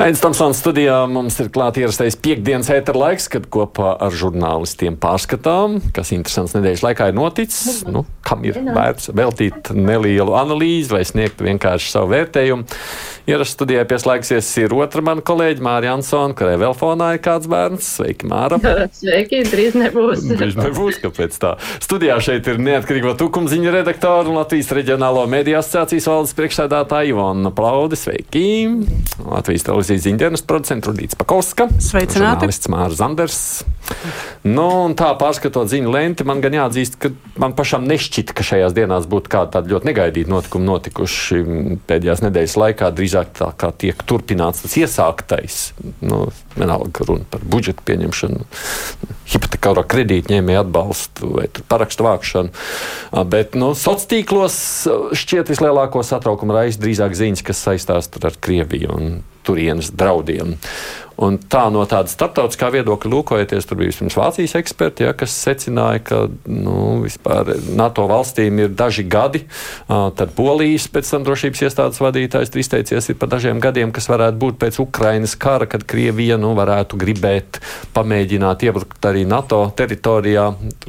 Aizsmeļamies Tamsons studijā. Mums ir klāts ierastais piekdienas ētera laiks, kad kopā ar žurnālistiem pārskatām, kas interesants nedēļas laikā ir noticis. Nu, kam ir vērts veltīt nelielu analīzi vai sniegt vienkārši savu vērtējumu. Ierastajā studijā pieslēgsies ir otra mana kolēģa Mārija Ansona, kurai vēl fonā ir kāds bērns. Sveiki, Māra! Sveiki, drīz nebūs. drīz nebūs, kāpēc tā. Studijā šeit ir neatkarīgo tukumziņu redaktora un Latvijas reģionālo mediju asociācijas valdes priekšsēdētāja Ivona Plaude. Sveiki! Latvijas televīzijas ziņdienas producents Rudīts Pakovska. Sveicināti! Žurnālists Māra Zanders. Nu, un tā pārskatot ziņu lenti, man gan jāatzīst, ka man pašam nešķita, ka šajās dienās būtu kādi tādi ļoti negaidīti notikumi notikuši pēdējās nedēļas laikā. Drīzāk tā kā tiek turpināts tas iesāktais. Nu, vienalga runa par budžeta pieņemšanu, hipotekāro kredītņēmēju atbalstu vai parakstu vākšanu. Bet nu, sociālos tīklos šķiet vislielāko satraukumu raisa drīzāk ziņas, kas saistās ar Krieviju un turienes draudiem. Un tā no tāda starptautiskā viedokļa lūkojoties, tur bija pirms Vācijas eksperti, ja, kas secināja, ka nu, vispār NATO valstīm ir daži gadi. Tad Polijas pēc tam drošības iestādes vadītājs izteicies par dažiem gadiem, kas varētu būt pēc Ukrainas kara, kad Krievija nu, varētu gribēt pamēģināt iebrukt arī NATO teritorijā.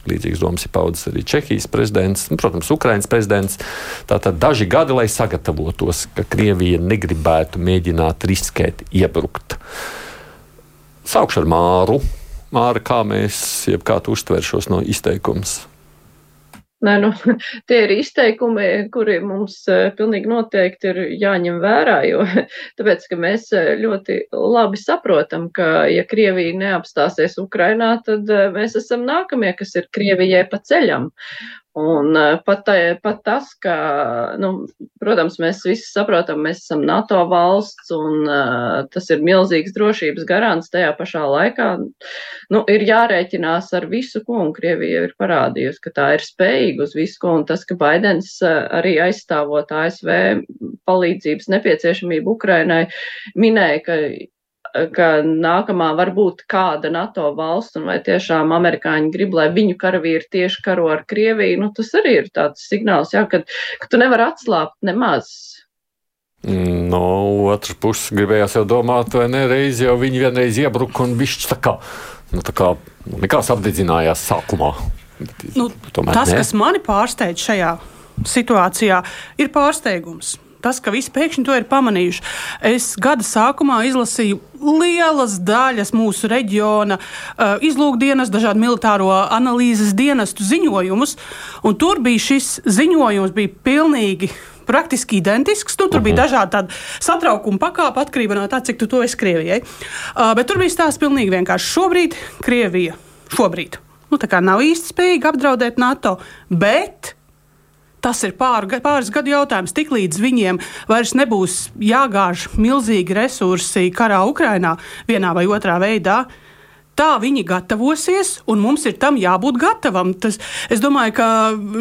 Līdzīgas domas ir paudzes arī Čehijas prezidents, un, protams, Ukrainas prezidents. Tātad daži gadi, lai sagatavotos, ka Krievija negribētu mēģināt riskēt iebrukt. Sākšu ar Māru. Māra, kā mēs, jeb kā tu uztver šos no izteikumus? Nē, nu, tie ir izteikumi, kuri mums pilnīgi noteikti ir jāņem vērā, jo tāpēc, ka mēs ļoti labi saprotam, ka ja Krievija neapstāsies Ukrainā, tad mēs esam nākamie, kas ir Krievijai pa ceļam. Un pat, pat tas, ka, nu, protams, mēs visi saprotam, mēs esam NATO valsts un uh, tas ir milzīgs drošības garants tajā pašā laikā. Nu, ir jārēķinās ar visu, ko un Krievija ir parādījusi, ka tā ir spējīga uz visu, ko un tas, ka Baidens arī aizstāvot ASV palīdzības nepieciešamību Ukrainai, minēja, ka ka nākamā var būt kāda NATO valsts, un vai tiešām amerikāņi grib, lai viņu karavīri tieši karo ar Krieviju, nu tas arī ir tāds signāls, jā, ka, ka tu nevar atslābt nemaz. No otras puses, gribējās jau domāt, vai ne reizi jau viņi vienreiz iebruka un višķi tā kā, nu tā kā nekās apdedzinājās sākumā. Nu, Tomēr tas, ne. kas mani pārsteidz šajā situācijā, ir pārsteigums tas, ka visi pēkšņi to ir pamanījuši. Es gada sākumā izlasīju lielas daļas mūsu reģiona uh, izlūkdienas, dažādu militāro analīzes dienestu ziņojumus, un tur bija šis ziņojums bija pilnīgi praktiski identisks. Nu, tur bija mhm. dažādi tādi satraukuma pakāpe atkarībā no tā, cik tu to esi Krievijai. Uh, bet tur bija stāsts pilnīgi vienkārši. Šobrīd Krievija šobrīd, nu, nav īsti spējīga apdraudēt NATO, bet Tas ir pār, pāris gadu jautājums. Tiklīdz viņiem vairs nebūs jāgāž milzīgi resursi karā Ukrainā vienā vai otrā veidā, tā viņi gatavosies, un mums ir tam jābūt gatavam. Tas, es domāju, ka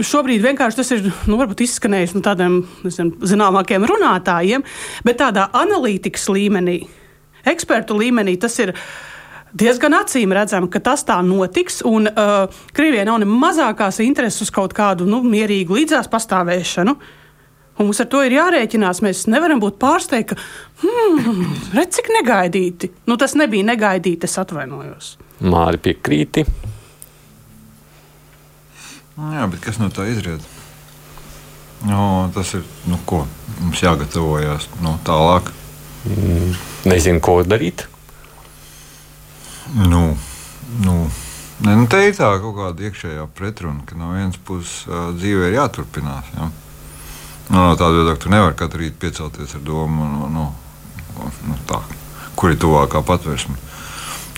šobrīd vienkārši tas ir nu, izskanējis no tādiem nezinu, zināmākiem runātājiem, bet tādā analītikas līmenī, ekspertu līmenī tas ir diezgan acīm redzami, ka tas tā notiks. Un uh, Krievijai nav ne mazākās intereses uz kaut kādu nu, mierīgu līdzās pastāvēšanu. Un mums ar to ir jārēķinās. Mēs nevaram būt pārsteigti, ka hmm, redz, cik negaidīti. Nu, tas nebija negaidīti, es atvainojos. Māri piekrīti. Jā, bet kas no tā izriet? No, tas ir nu, ko mums jāgatavojas no tālāk. Mm, nezinu, ko darīt. Nu, nu, ne, nu te ir tā kaut kāda iekšējā pretruna, ka no vienas puses uh, dzīvē ir jāturpinās. Ja? Nu, no tāda viedokļa, tu nevari katru rītu piecelties ar domu, nu, nu, nu, tā, kur ir tuvākā patvērsme.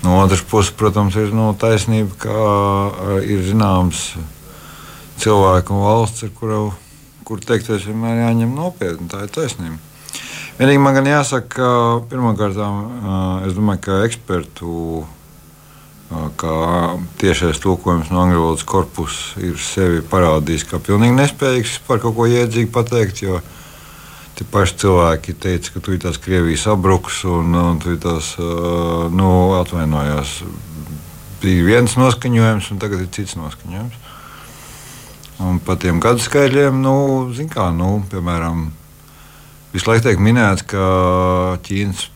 No otras puses, protams, ir nu, taisnība, ka uh, ir zināms cilvēku un valsts, ar kuru, kur teiktais vienmēr jāņem nopietni. Tā ir taisnība. Vienīgi man gan jāsaka, ka pirmkārt, uh, es domāju, ka ekspertu kā tiešais tulkojums no angļu valodas korpusa ir sevi parādījis kā pilnīgi nespējīgs par kaut ko iedzīgu pateikt. Jo tie paši cilvēki teica, ka tu tās Krievijas sabruks un, un tu tās nu, atvainojās. Bija viens noskaņojums, un tagad ir cits noskaņojums. Un par tiem gadu skaitļiem, nu, kā, nu, piemēram, visu laiku tiek minēts, ka Ķīnas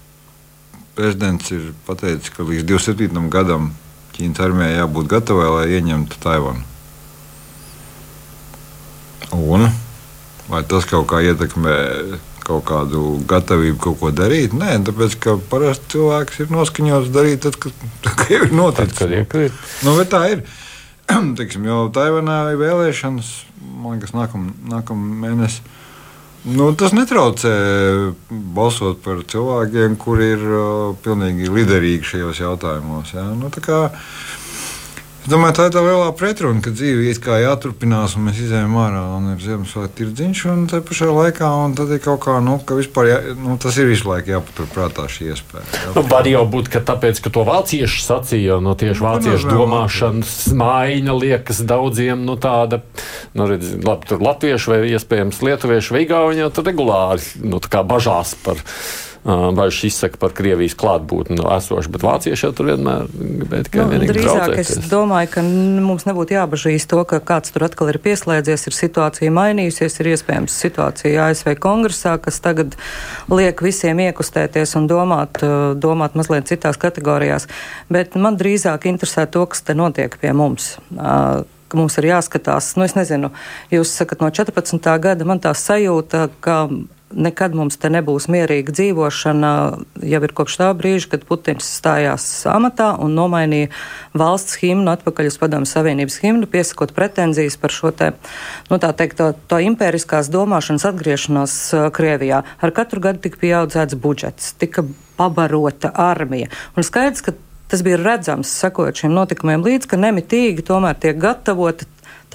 prezidents ir pateicis, ka līdz 27. gadam Ķīnas armijai jābūt gatavai, lai ieņemtu Taivanu. Un vai tas kaut kā ietekmē kaut kādu gatavību kaut ko darīt? Nē, tāpēc ka parasti cilvēks ir noskaņots darīt tad, kad, tad, kad ir noticis. Tad, kad ir. Nu, tā ir. Teiksim, jau Taivanā ir vēlēšanas, man liekas, nākamā nākam mēnesī. Nu, tas netraucē balsot par cilvēkiem, kuri ir uh, pilnīgi liderīgi šajos jautājumos. Ja? Nu, Es domāju, tā ir tā lielā pretruna, ka dzīve ir kā jāturpinās, un mēs izējām ārā, un ir Ziemassvētku tirdziņš, un tā pašā laikā, un tad ir kaut kā, nu, ka vispār, jā, nu, tas ir visu laiku jāpaturprātā šī iespēja. Jā. Nu, var jau būt, ka tāpēc, ka to vācieši sacīja, no tieši nu, vāciešu domāšanas maiņa liekas daudziem, nu, tāda, nu, redz, labi, tur latvieši vai iespējams lietuvieši vai igauņi jau tur regulāri, nu, tā kā bažās par bažas izsaka par Krievijas klātbūtni no esoša, bet vācieši jau tur vienmēr gribēja tikai nu, vienīgi drīzāk traucēties. es domāju, ka mums nebūtu jābažīs to, ka kāds tur atkal ir pieslēdzies, ir situācija mainījusies, ir iespējams situācija ASV kongresā, kas tagad liek visiem iekustēties un domāt, domāt mazliet citās kategorijās, bet man drīzāk interesē to, kas te notiek pie mums. Ka mums ir jāskatās, nu, es nezinu, jūs sakat no 14. gada, man tā sajūta, ka nekad mums te nebūs mierīga dzīvošana, jau ir kopš tā brīža, kad Putins stājās amatā un nomainīja valsts himnu atpakaļ uz Padomu Savienības himnu, piesakot pretenzijas par šo te, nu tā teikt, to, to impēriskās domāšanas atgriešanos uh, Krievijā. Ar katru gadu tika pieaudzēts budžets, tika pabarota armija. Un skaidrs, ka tas bija redzams, sakot šiem notikumiem līdz, ka nemitīgi tomēr tiek gatavota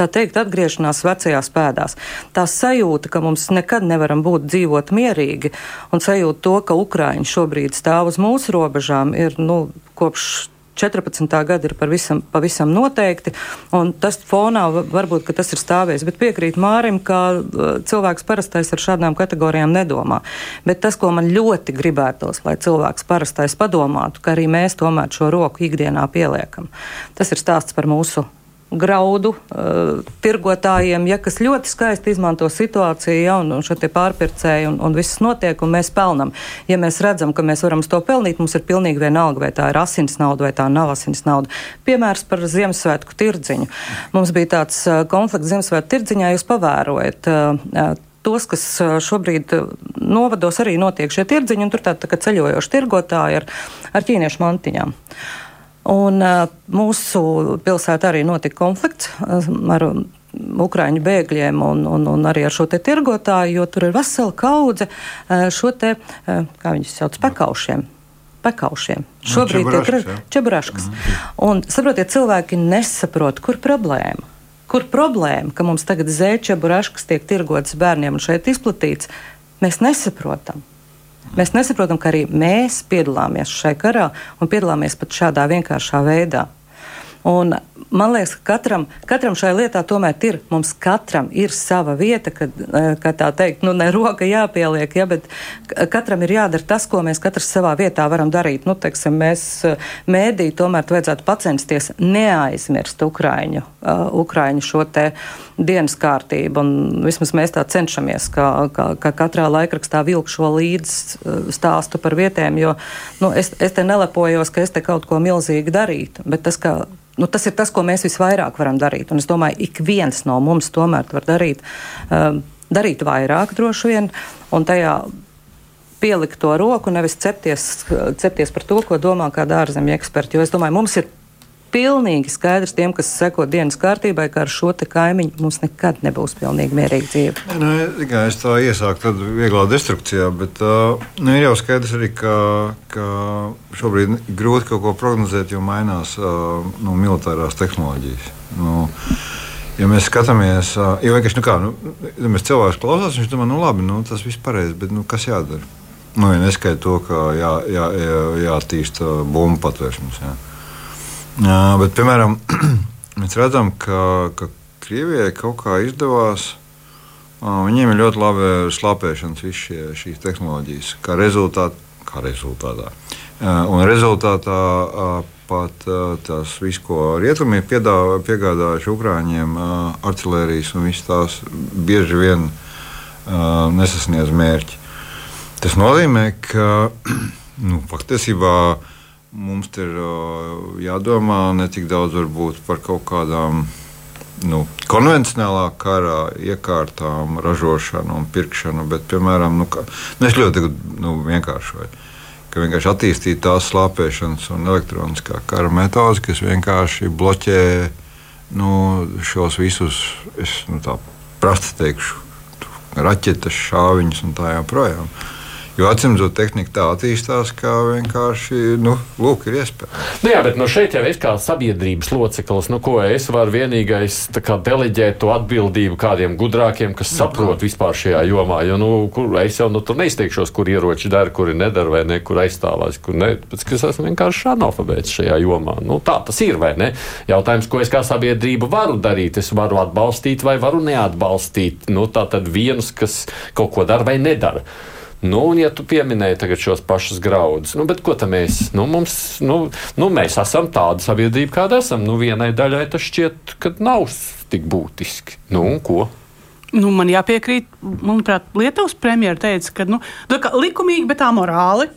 tā teikt, atgriešanās vecajās pēdās. Tā sajūta, ka mums nekad nevaram būt dzīvot mierīgi, un sajūta to, ka Ukraiņi šobrīd stāv uz mūsu robežām, ir nu, kopš 14. gada ir pavisam, pavisam noteikti, un tas fonā varbūt tas ir stāvējis. Bet piekrīt Mārim, ka uh, cilvēks parastais ar šādām kategorijām nedomā. Bet tas, ko man ļoti gribētos, lai cilvēks parastais padomātu, ka arī mēs tomēr šo roku ikdienā pieliekam, tas ir stāsts par mūsu graudu uh, tirgotājiem, ja, kas ļoti skaisti izmanto situāciju, ja, un, un šo te pārpircēju, un, un viss notiek, un mēs pelnam. Ja mēs redzam, ka mēs varam to pelnīt, mums ir pilnīgi vienalga, vai tā ir asins nauda vai tā nav asins nauda. Piemērs par Ziemassvētku tirdziņu. Mums bija tāds uh, konflikts Ziemassvētku tirdziņā, jūs pavērojat. Uh, tos, kas šobrīd novados arī notiek šie tirdziņi, un tur tā, tā kā ceļojoši tirgotāji ar, ar ķīniešu mantiņām. Uh, Un, mūsu pilsētā arī notika konflikts ar Ukrāņu bēgļiem un, un, un arī ar šo te tirgotāju, jo tur ir vesela kaudze šo te, kā viņus sauc, pekaušiem. Pekaušiem. Nu, Šobrīd ir čebraškas. Mhm. Un, saprotiet, cilvēki nesaprot, kur problēma. Kur problēma, ka mums tagad zēčebraškas tiek tirgotas bērniem un šeit izplatīts, mēs nesaprotam. Mēs nesaprotam, ka arī mēs piedalāmies šajā karā un piedalāmies pat šādā vienkāršā veidā. Un man liekas, ka katram, katram šai lietā tomēr ir, mums katram ir sava vieta, kad, eh, kā tā teikt, nu, ne roka jāpieliek, ja, bet katram ir jādara tas, ko mēs katrs savā vietā varam darīt. Nu, teiksim, mēs eh, mēdī tomēr vajadzētu pacensties neaizmirst Ukraiņu, uh, Ukraiņu šo te dienas kārtību, un vismaz mēs tā cenšamies, ka, ka, ka katrā laikrakstā vilk šo līdz stāstu par vietēm, jo, nu, es, es te nelepojos, ka es te kaut ko milzīgi darītu, bet tas, ka Nu, tas ir tas, ko mēs visvairāk varam darīt. Un es domāju, ik viens no mums tomēr var darīt, um, darīt vairāk droši vien. Un tajā pielikt to roku, nevis cepties, cepties par to, ko domā kāda ārzemju eksperta. Jo es domāju, mums ir pilnīgi skaidrs tiem, kas seko dienas kārtībai, ka ar šo kaimiņu mums nekad nebūs pilnīgi mierīga dzīve. Nu, tikai es tā iesāku tad vieglā destrukcijā, bet uh, nu, ir jau skaidrs arī, ka, ka šobrīd grūti kaut ko prognozēt, jo mainās uh, nu, militārās tehnoloģijas. Nu, Ja mēs skatāmies, jau vienkārši nu kā, nu, ja mēs cilvēks klausās, viņš domā, nu labi, nu, tas viss pareizi, bet nu, kas jādara? Nu, ja neskaidro to, ka jā, jā, jā, jāattīsta bumbu patvēršanas. Jā. Jā, bet, piemēram, mēs redzam, ka, ka Krievijai kaut kā izdevās. Viņiem ir ļoti labi slāpēšanas, visas šie, šīs tehnoloģijas. Kā, rezultāt, kā rezultātā. Un rezultātā tāpat tas viss, ko rietumie piegādājuši Ukrāņiem, artilērijas un viss tās bieži vien nesasniedz mērķi. Tas nozīmē, ka nu, patiesībā mums ir jādomā ne tik daudz par kaut kādām nu, konvencionālā kara iekārtām, ražošanu un pirkšanu, bet, piemēram, nu, ka, nu, es ļoti nu, vienkāršoju. Ka vienkārši attīstīt tās slāpēšanas un elektroniskā kara metodes, kas vienkārši bloķē nu, šos visus, es nu, tā prasti teikšu, raķetes, šāviņus un tā joprojām. Jo atcīmredzot, tehnika tā attīstās, ka vienkārši nu, lūk, ir iespēja. Nu jā, bet no šeit jau es kā sabiedrības loceklis, nu, ko es varu vienīgais kā, deleģēt to atbildību kādiem gudrākiem, kas nu, saprot vispār šajā jomā. Jo nu, kur, es jau nu, tur neizteikšos, kur ieroči dara, kuri nedara, vai ne, kur aizstāvās, kur ne. Pēc, es esmu vienkārši analfabēts šajā jomā. Nu, tā tas ir, vai ne? Jautājums, ko es kā sabiedrība varu darīt, es varu atbalstīt vai varu neatbalstīt. Nu, tā tad vienus, kas kaut ko dara vai nedara. Nu, un, ja tu pieminēji šos pašus graudus, nu, ko tam mēs? Nu, mums, nu, nu, mēs esam tāda sabiedrība, kāda esam. Nu, vienai daļai tas šķiet, ka nav tik būtiski. Nu, un ko? Nu, man jāpiekrīt, manuprāt, Lietuvas premjerministrs teica, ka nu, likumīgi, bet amorāli.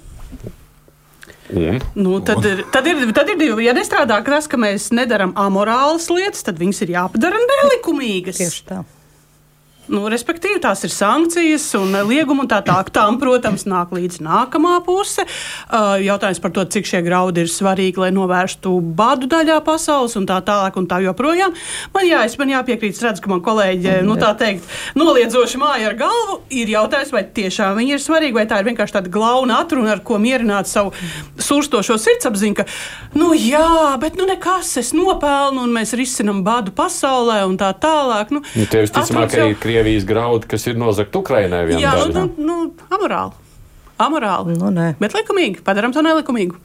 Un? Nu, tad, un? Ir, tad, ir, tad ir divi. Ja nestrādā tas, ka mēs nedarām amorālas lietas, tad viņas ir jāpadara nelikumīgas. Tieši tā. Nu, respektīvi, tās ir sankcijas un lieguma un tā tālāk. Tam, protams, nāk līdzi nākamā puse. Uh, jautājums par to, cik šie graudi ir svarīgi, lai novērstu badu daļā pasaules un tā tālāk un tā joprojām. Man, jā, es, man jāpiekrīt, redz, ka man kolēģi, nu tā teikt, noliedzoši māja ar galvu, ir jautājums, vai tiešām viņi ir svarīgi, vai tā ir vienkārši tāda glauna atruna, ar ko mierināt savu surstošo sirdsapziņu, ka, nu jā, bet nu nekas, es nopelnu un mēs risinam badu pasaulē un tā tālāk. Nu, nu, tev. Krievijas graudi, kas ir nozagti Ukrainai. Jā, daļa. nu, nu, amorāli. Amorāli. Nu, nē. bet likumīgi. Padarām to nelikumīgu.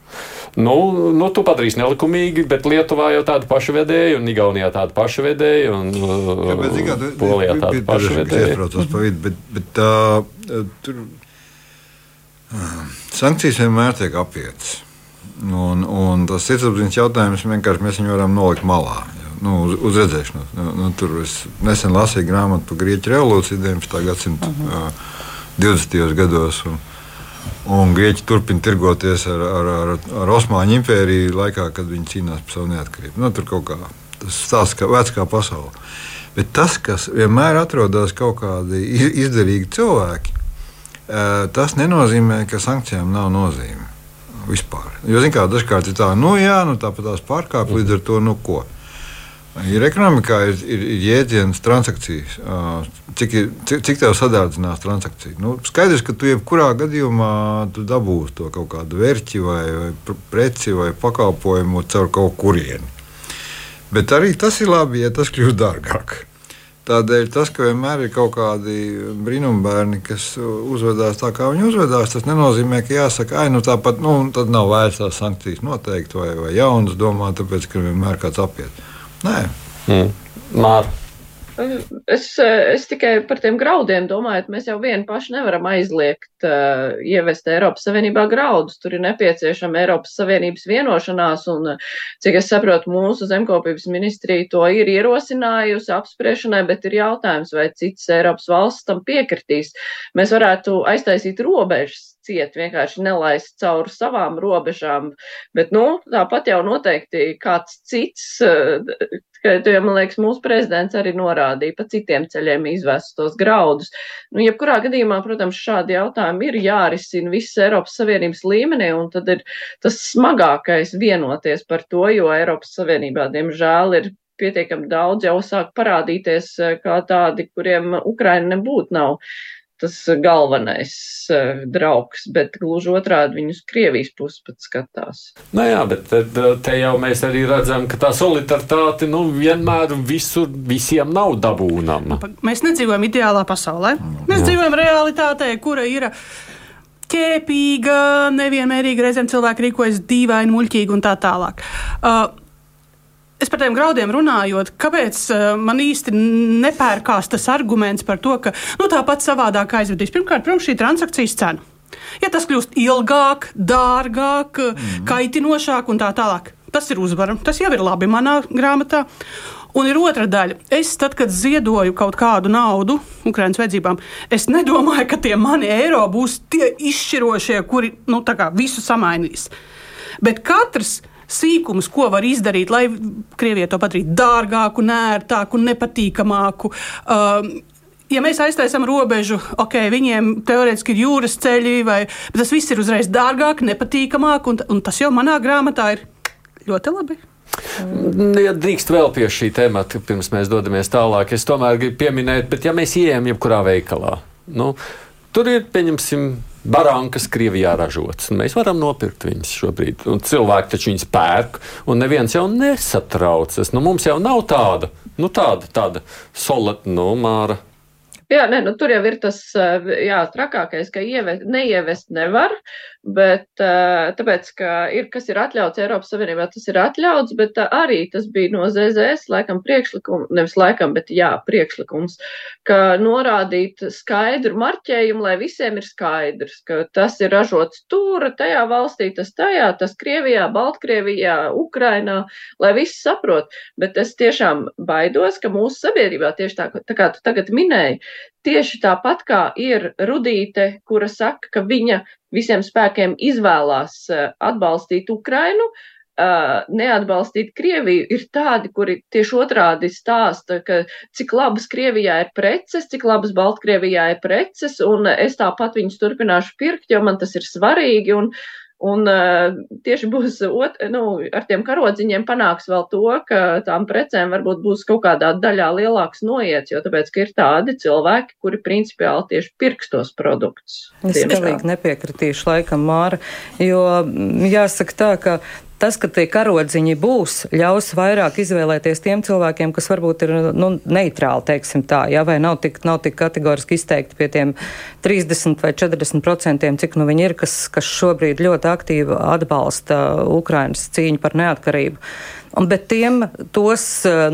Nu, nu, tu padarīsi nelikumīgi, bet Lietuvā jau tāda paša vedēja, un Igaunijā tāda paša vedēja, un Jā, bet, zikā, Polijā uh, tur uh, sankcijas vienmēr tiek apietas. Un, un tas sirdsapziņas jautājums vienkārši mēs viņu varam nolikt malā nu, uz, uz redzēšanos. Nu, nu, tur es nesen lasīju grāmatu par Grieķu revolūciju 19. gadsimta uh -huh. uh, 20. gados. Un, un Grieķi turpina tirgoties ar, ar, ar, ar Osmaņu impēriju laikā, kad viņi cīnās par savu neatkarību. Nu, tur kaut kā tas stāsts kā vecā pasaule. Bet tas, kas vienmēr atrodas kaut kādi izdarīgi cilvēki, tas nenozīmē, ka sankcijām nav nozīme. Vispār. Jo, zināmā mērā, dažkārt ir tā, nu, jā, nu, tāpat tās pārkāpjas, līdz ar to, nu, ko. Ir ekonomikā ir, ir, ir jēdziens transakcijas. Cik, cik, cik tev sadārdzinās transakcija? Nu, skaidrs, ka tu jebkurā gadījumā tu dabūsi to kaut kādu vērķi vai, vai preci vai pakalpojumu caur kaut kurieni. Bet arī tas ir labi, ja tas kļūst dārgāk. Tādēļ tas, ka vienmēr ir kaut kādi brīnumbērni, kas uzvedās tā, kā viņi uzvedās, tas nenozīmē, ka jāsaka, ah, nu tāpat nu, nav vērts tās sankcijas noteikti vai, vai jaunas domāt, tāpēc, ka vienmēr kāds apiet. Nē. Mm. Māra. Es, es tikai par tiem graudiem domāju, mēs jau vieni paši nevaram aizliegt uh, ievest Eiropas Savienībā graudus. Tur ir nepieciešama Eiropas Savienības vienošanās, un, cik es saprotu, mūsu zemkopības ministrija to ir ierosinājusi apspriešanai, bet ir jautājums, vai citas Eiropas valsts tam piekritīs. Mēs varētu aiztaisīt robežas ciet, vienkārši nelaist cauri savām robežām. Bet, nu, tāpat jau noteikti kāds cits, ka, jo, man liekas, mūsu prezidents arī norādīja pa citiem ceļiem izvest tos graudus. Nu, jebkurā gadījumā, protams, šādi jautājumi ir jārisina visas Eiropas Savienības līmenī, un tad ir tas smagākais vienoties par to, jo Eiropas Savienībā, diemžēl, ir pietiekami daudz jau sāk parādīties kā tādi, kuriem Ukraina nebūtu nav tas galvenais uh, draugs, bet gluži otrādi viņus Krievijas puses pat skatās. Nu jā, bet te, te jau mēs arī redzam, ka tā solidaritāte nu, vienmēr visur visiem nav dabūnama. Mēs nedzīvojam ideālā pasaulē. Mēs jā. dzīvojam realitātē, kura ir ķēpīga, nevienmērīga, reizēm cilvēki rīkojas dīvaini, muļķīgi un tā tālāk. Uh, Es par tiem graudiem runājot, kāpēc uh, man īsti nepērkās tas arguments par to, ka nu, tāpat savādāk aizvedīs. Pirmkārt, protams, šī transakcijas cena. Ja tas kļūst ilgāk, dārgāk, mm. kaitinošāk un tā tālāk, Tas ir uzvara. Tas jau ir labi manā grāmatā. Un ir otra daļa. Es, tad, kad ziedoju kaut kādu naudu Ukraiņas vajadzībām, es nedomāju, ka tie mani eiro būs tie izšķirošie, kuri nu, visu samainīs. Bet katrs sīkums, ko var izdarīt, lai Krievijai to padarītu dārgāku, nērtāku, nepatīkamāku. Um, ja mēs aiztaisām robežu, ok, viņiem teorētiski ir jūras ceļi, vai, bet tas viss ir uzreiz dārgāk, nepatīkamāk, un, un tas jau manā grāmatā ir ļoti labi. Mm. Ja drīkst vēl pie šī temata, pirms mēs dodamies tālāk, es tomēr gribu pieminēt, bet ja mēs ieejam jebkurā veikalā, nu, tur ir, pieņemsim, barankas Krievijā ražotas. Mēs varam nopirkt viņas šobrīd. Un cilvēki taču viņas pērk, un neviens jau nesatraucas. Nu, mums jau nav tāda, nu, tāda, tāda solidāra, nu, māra. Jā, nē, nu, tur jau ir tas jā, trakākais, ka ievest, neievest nevar. Bet tāpēc, ka ir, kas ir atļauts Eiropas Savienībā, tas ir atļauts, bet arī tas bija no ZZS, laikam, priekšlikums, nevis laikam, bet jā, priekšlikums, ka norādīt skaidru marķējumu, lai visiem ir skaidrs, ka tas ir ražots tur, tajā valstī, tas tajā, tas Krievijā, Baltkrievijā, Ukrainā, lai viss saprot. Bet es tiešām baidos, ka mūsu sabiedrībā tieši tā, tā kā tu tagad minēji, tieši tāpat kā ir Rudīte, kura saka, ka viņa visiem spēkiem izvēlās eh, atbalstīt Ukrainu, eh, neatbalstīt Krieviju, ir tādi, kuri tieši otrādi stāsta, ka cik labas Krievijā ir preces, cik labas Baltkrievijā ir preces, un es tāpat viņus turpināšu pirkt, jo man tas ir svarīgi. Un, Un uh, tieši būs ot, nu, ar tiem karodziņiem panāks vēl to, ka tām precēm varbūt būs kaut kādā daļā lielāks noiets, jo tāpēc, ka ir tādi cilvēki, kuri principiāli tieši pirks tos produktus. Es pilnīgi nepiekritīšu laikam, Māra, jo jāsaka tā, ka tas, ka tie karodziņi būs, ļaus vairāk izvēlēties tiem cilvēkiem, kas varbūt ir nu, neitrāli, teiksim tā, ja, vai nav tik, nav tik kategoriski izteikti pie tiem 30 vai 40 procentiem, cik nu viņi ir, kas, kas šobrīd ļoti aktīvi atbalsta Ukrainas cīņu par neatkarību. Bet tiem tos,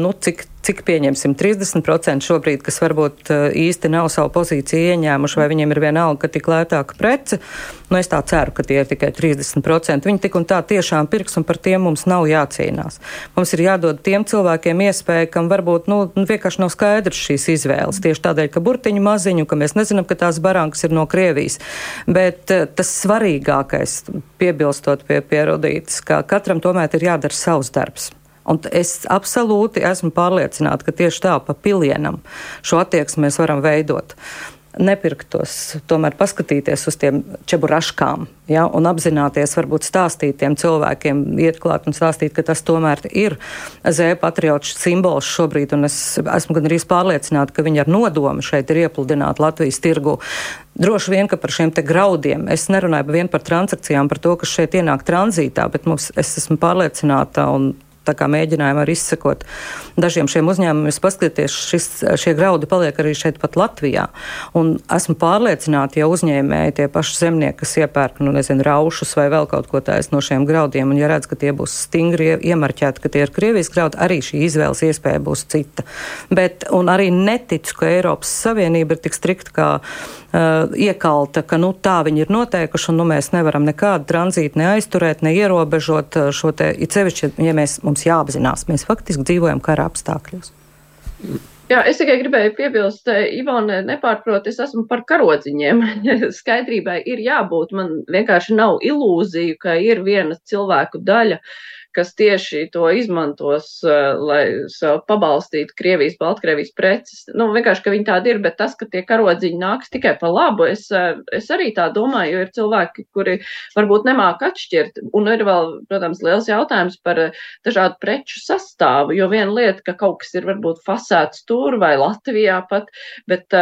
nu, cik cik pieņemsim 30% šobrīd, kas varbūt eh, īsti nav savu pozīciju ieņēmuši, vai viņiem ir vienalga, ka tik lētāka prece. Nu, es tā ceru, ka tie ir tikai 30%. Viņi tik un tā tiešām pirks, un par tiem mums nav jācīnās. Mums ir jādod tiem cilvēkiem iespēja, kam varbūt nu, nu, vienkārši nav skaidrs šīs izvēles. Tieši tādēļ, ka burtiņu maziņu, ka mēs nezinām, ka tās barankas ir no Krievijas. Bet eh, tas svarīgākais, piebilstot pie pierodītas, ka katram tomēr ir jādara savs darbs. Un es absolūti esmu pārliecināta, ka tieši tā pa pilienam šo attieksmi mēs varam veidot nepirktos, tomēr paskatīties uz tiem čeburaškām ja, un apzināties, varbūt stāstīt tiem cilvēkiem, iet klāt un stāstīt, ka tas tomēr ir zēja patriots simbols šobrīd, es esmu gan arī pārliecināta, ka viņi ar nodomu šeit ir iepludināti Latvijas tirgu. Droši vien, ka par šiem graudiem es nerunāju vien par transakcijām, par to, kas šeit ienāk tranzītā, bet mums, es esmu pārliecināta un mēģinājām arī izsekot dažiem šiem uzņēmumiem. Es paskaties, šis, šie graudi paliek arī šeit pat Latvijā. Un esmu pārliecināta, ja uzņēmēji tie paši zemnieki, kas iepērk, nu nezinu, raušus vai vēl kaut ko tādu no šiem graudiem, un ja redz, ka tie būs stingri iemarķēti, ka tie ir Krievijas graudi, arī šī izvēles iespēja būs cita. Bet, un arī neticu, ka Eiropas Savienība ir tik strikta kā uh, iekalta, ka nu, tā viņi ir noteikuši, un nu, mēs nevaram nekādu tranzītu neaizturēt, neierobežot šo te, it sevišķi, ja mēs, mums jāapzinās, mēs faktiski dzīvojam kara apstākļos. Jā, es tikai gribēju piebilst, Ivona, nepārprot, es esmu par karodziņiem. Skaidrībai ir jābūt. Man vienkārši nav ilūziju, ka ir viena cilvēku daļa, uh, kas tieši to izmantos, uh, lai pabalstītu Krievijas, Baltkrievijas preces. Nu, vienkārši, ka viņi tādi ir, bet tas, ka tie karodziņi nāks tikai pa labu, es, uh, es arī tā domāju, jo ir cilvēki, kuri varbūt nemāk atšķirt. Un ir vēl, protams, liels jautājums par uh, dažādu preču sastāvu, jo viena lieta, ka kaut kas ir varbūt fasēts tur vai Latvijā pat, bet,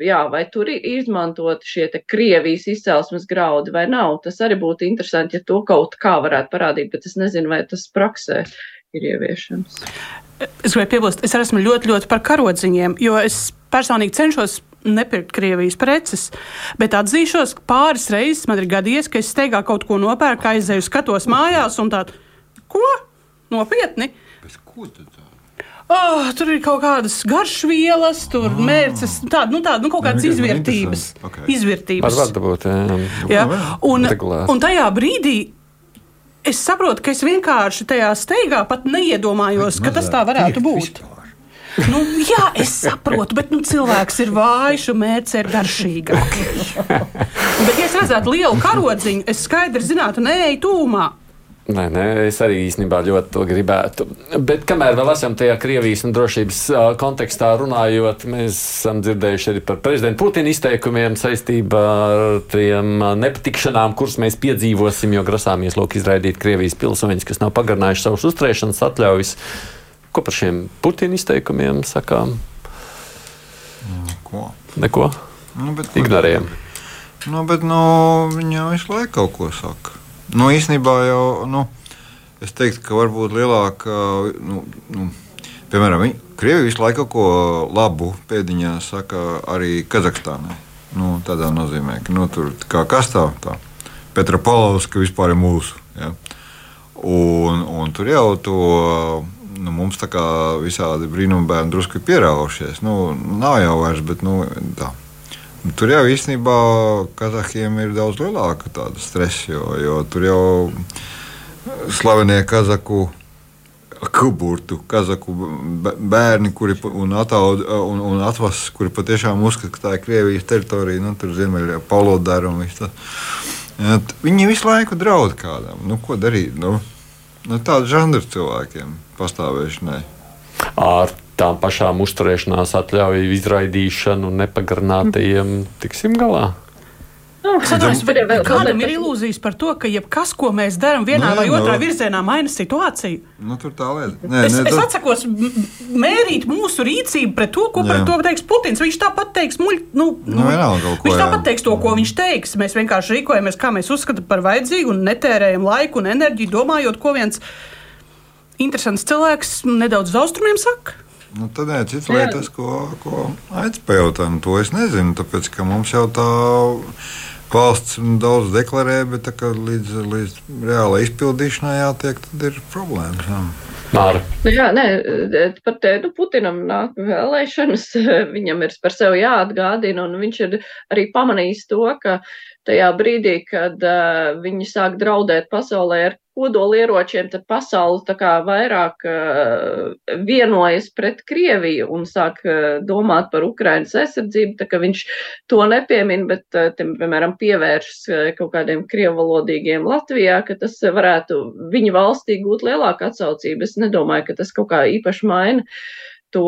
jā, vai tur ir izmantoti šie te Krievijas izcelsmes graudi vai nav, tas arī būtu interesanti, ja to kaut kā varētu parādīt, bet es nezinu, vai tas tas praksē ir ieviešams. Es gribēju piebilst, es esmu ļoti, ļoti par karodziņiem, jo es personīgi cenšos nepirkt Krievijas preces, bet atzīšos, ka pāris reizes man ir gadījies, ka es steigā kaut ko nopērku, aizēju, skatos mājās un tādu, ko? Nopietni! Bet ko tad? Oh, tur ir kaut kādas garšvielas, tur oh. mērķis, tāda, nu, tāda, nu, kaut kādas izvērtības. Okay. Izvērtības. Var būt, jā. jā. Un, un tajā brīdī es saprotu, ka es vienkārši tajā steigā pat neiedomājos, ka tas tā varētu būt. Vispār. Nu, jā, es saprotu, bet nu, cilvēks ir vājš un mērķis ir garšīgāks. bet, ja es redzētu lielu karodziņu, es skaidri zinātu, nē, tūmā. Nē, nē, es arī īstenībā ļoti to gribētu. Bet kamēr vēl esam tajā Krievijas un drošības kontekstā runājot, mēs esam dzirdējuši arī par prezidentu Putina izteikumiem saistībā ar tiem nepatikšanām, kuras mēs piedzīvosim, jo grasāmies lūk izraidīt Krievijas pilsoņus, kas nav pagarinājuši savus uzturēšanas atļaujas. Ko par šiem Putina izteikumiem sakām? Neko. Neko? Nu, bet, Ignorējam. Nu, bet nu, viņa visu laiku kaut ko saka. Nu, īstenībā jau nu, es teiktu, ka varbūt lielāka. Nu, nu, piemēram, Krievija visu laiku kaut ko labu pēdiņā saka arī Kazahstānai. Nu, tādā nozīmē, ka nu, tur kā kas tā, Petra Palovska vispār ir mūsu. Ja? Un, un tur jau to nu, mums tā kā visādi brīnumi bērni drusku ir pieraušies. Nu, nav jau vairs, bet nu, tā. Tur jau īstenībā Kazahiem ir daudz lielāka tāda stresa, jo, jo tur jau slavenie Kazaku. Kuburtu, kazaku bērni, kuri un, ataud, un, un atvases, kuri patiešām uzskata, ka tā ir Krievijas teritorija, nu, tur ziemeļā Paulodara un viss. Viņi visu laiku draud kādam. Nu, ko darīt? Nu, nu, tādu žanru cilvēkiem pastāvēšanai. Ar tām pašām uzturēšanās atļauju izraidīšanu nepagarinātajiem tiksim galā. Nu, Sadarbs, bet, bet kādam ir ilūzijas par to, ka jebkas, ko mēs darām vienā Nē, vai otrā no. virzienā, maina situāciju? Nu, tur tā lieta. Nē, es, nē, es atsakos mērīt mūsu rīcību pret to, ko Jā. par to teiks Putins. Viņš tāpat teiks, muļ, nu, nu, nu, vienalga, ko, viņš tāpat teiks to, ko viņš teiks. Mēs vienkārši rīkojamies, kā mēs uzskatām par vajadzīgu un netērējam laiku un enerģiju, domājot, ko viens interesants cilvēks nedaudz uz austrumiem saka. Nu, tad ir cits lietas, ko, ko. Nu, to es nezinu, tāpēc ka mums jau tā valsts daudz deklarē, bet tā, līdz, līdz reālai izpildīšanai jātiek, tad ir problēmas. Jā. Māra. Nu, jā, nē, pat nu, Putinam nāk vēlēšanas, viņam ir par sevi jāatgādina, un viņš ir arī pamanījis to, ka tajā brīdī, kad uh, viņi sāk draudēt pasaulē ar kodolieročiem, tad pasauli tā kā vairāk uh, vienojas pret Krieviju un sāk uh, domāt par Ukrainas aizsardzību, tā ka viņš to nepiemin, bet, uh, tim, piemēram, pievēršas kaut kādiem krievalodīgiem Latvijā, ka tas varētu viņa valstī gūt lielāku atsaucību. Es nedomāju, ka tas kaut kā īpaši maina to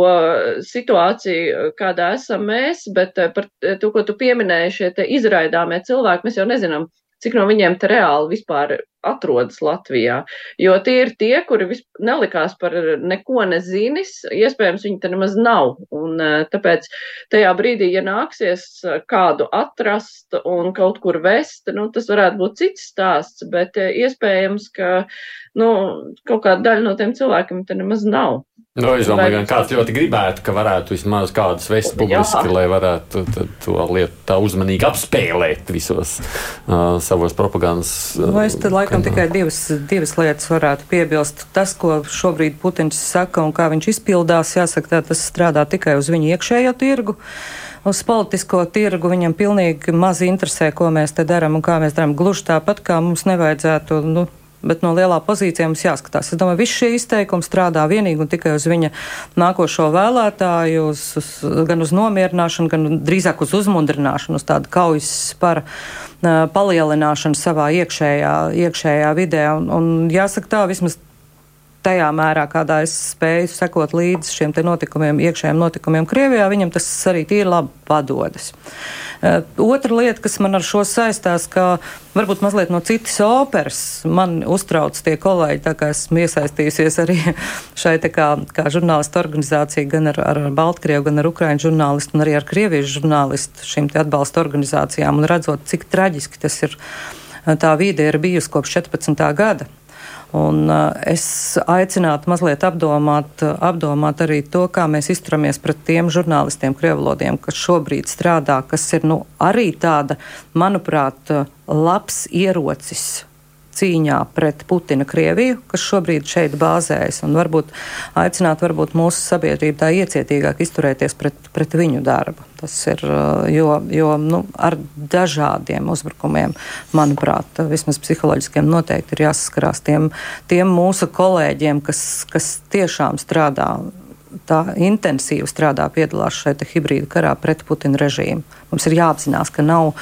situāciju, kādā esam mēs, bet par to, ko tu pieminēji, šie izraidāmie cilvēki, mēs jau nezinām, cik no viņiem te reāli vispār atrodas Latvijā. Jo tie ir tie, kuri nelikās par neko nezinis, iespējams, viņi te nemaz nav. Un eh, tāpēc tajā brīdī, ja nāksies eh, kādu atrast un kaut kur vest, nu, tas varētu būt cits stāsts, bet eh, iespējams, ka nu, kaut kāda daļa no tiem cilvēkiem te nemaz nav. Nu, es domāju, ka kāds ļoti gribētu, ka varētu vismaz kādas vest publiski, Jā. lai varētu to lietu tā uzmanīgi apspēlēt visos uh, savos propagandas. Uh, nu, es tad laikam tikai divas, divas lietas varētu piebilst. Tas, ko šobrīd Putins saka un kā viņš izpildās, jāsaka, tā, tas strādā tikai uz viņu iekšējo tirgu uz politisko tirgu viņam pilnīgi maz interesē, ko mēs te darām un kā mēs darām. Gluži tāpat kā mums nevajadzētu nu, bet no lielā pozīcijā mums jāskatās. Es domāju, viss šie izteikumi strādā vienīgi un tikai uz viņa nākošo vēlētāju, uz, uz, gan uz nomierināšanu, gan drīzāk uz uzmundrināšanu, uz tādu kaujas spara uh, palielināšanu savā iekšējā, iekšējā vidē. Un, un jāsaka tā, vismaz tajā mērā, kādā es spēju sekot līdzi šiem notikumiem, iekšējiem notikumiem Krievijā, viņam tas arī tīri labi padodas. Uh, otra lieta, kas man ar šo saistās, ka varbūt mazliet no citas operas man uztrauc tie kolēģi, tā kā esmu iesaistījusies arī šai tā kā, kā žurnālistu organizācija gan ar, ar Baltkrievu, gan ar Ukraiņu žurnālistu un arī ar Krieviešu žurnālistu šīm atbalsta organizācijām un redzot, cik traģiski tas ir. Tā vide ir bijusi kopš 14. gada. Un, uh, es aicinātu mazliet apdomāt, apdomāt arī to, kā mēs izturamies pret tiem žurnālistiem, krievalodiem, kas šobrīd strādā, kas ir nu, arī tāda, manuprāt, labs ierocis cīņā pret Putina Krieviju, kas šobrīd šeit bāzējas, un varbūt aicināt varbūt mūsu sabiedrību tā iecietīgāk izturēties pret, pret viņu darbu. Tas ir, jo, jo nu, ar dažādiem uzbrukumiem, manuprāt, vismaz psiholoģiskiem noteikti ir jāsaskarās tiem, tiem mūsu kolēģiem, kas, kas tiešām strādā tā intensīvi strādā, piedalās šajā hibrīda karā pret Putina režīmu. Mums ir jāapzinās, ka nav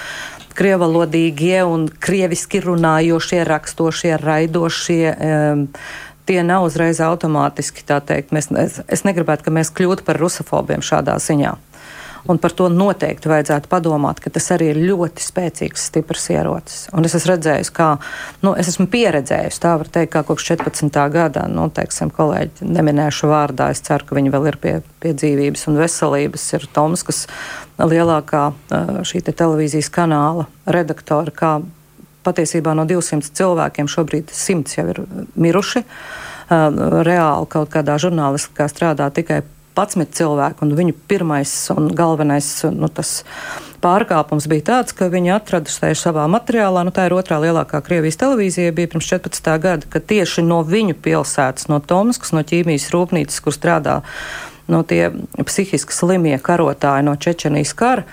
krievalodīgie un krieviski runājošie, rakstošie, raidošie. Um, tie nav uzreiz automātiski. Teikt, mēs, es, es negribētu, ka mēs kļūtu par rusofobiem šādā ziņā. Un par to noteikti vajadzētu padomāt, ka tas arī ir ļoti spēcīgs, stiprs ierocis. Un es esmu redzējis, kā, nu, es esmu pieredzējis, tā var teikt, kā kopš 14. gada, nu, teiksim, kolēģi, neminēšu vārdā, es ceru, ka viņi vēl ir pie, pie dzīvības un veselības, ir Toms, kas lielākā šī te televīzijas kanāla redaktora, kā patiesībā no 200 cilvēkiem šobrīd 100 jau ir miruši. Reāli kaut kādā žurnālistikā strādā tikai 11 cilvēki, un viņu pirmais un galvenais nu, pārkāpums bija tāds, ka viņi atrada savā materiālā, nu tā ir otrā lielākā Krievijas televīzija, bija pirms 14. gada, ka tieši no viņu pilsētas, no Tomskas, no ķīmijas rūpnīcas, kur strādā no tie psihiski slimie karotāji no Čečenijas kara,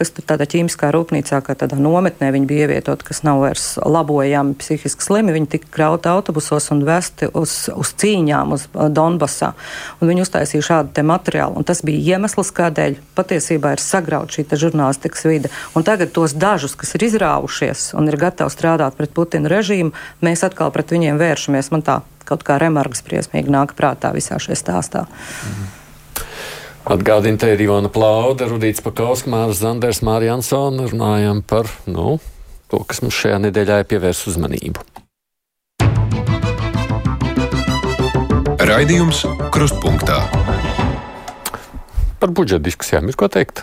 kas tādā ķīmiskā rūpnīcā, kā tādā nometnē viņi bija ievietoti, kas nav vairs labojami psihiski slimi. Viņi tika krauti autobusos un vesti uz, uz cīņām, uz uh, Donbasā. Un viņi uztaisīja šādu te materiālu. Un tas bija iemesls, kādēļ patiesībā ir sagrauta šī žurnālistikas vide. Un tagad tos dažus, kas ir izrāvušies un ir gatavi strādāt pret Putina režīmu, mēs atkal pret viņiem vēršamies. Man tā kaut kā remarks briesmīgi nāk prātā visā šajā stāstā. Mhm. Atgādina, te ir Ivana Plauda, Rudīts Pakausks, Mārs Zanders, Mārija Ansona. Runājam par nu, to, kas mums šajā nedēļā ir pievērs uzmanību. Raidījums Krustpunktā. Par budžeta diskusijām ir ko teikt?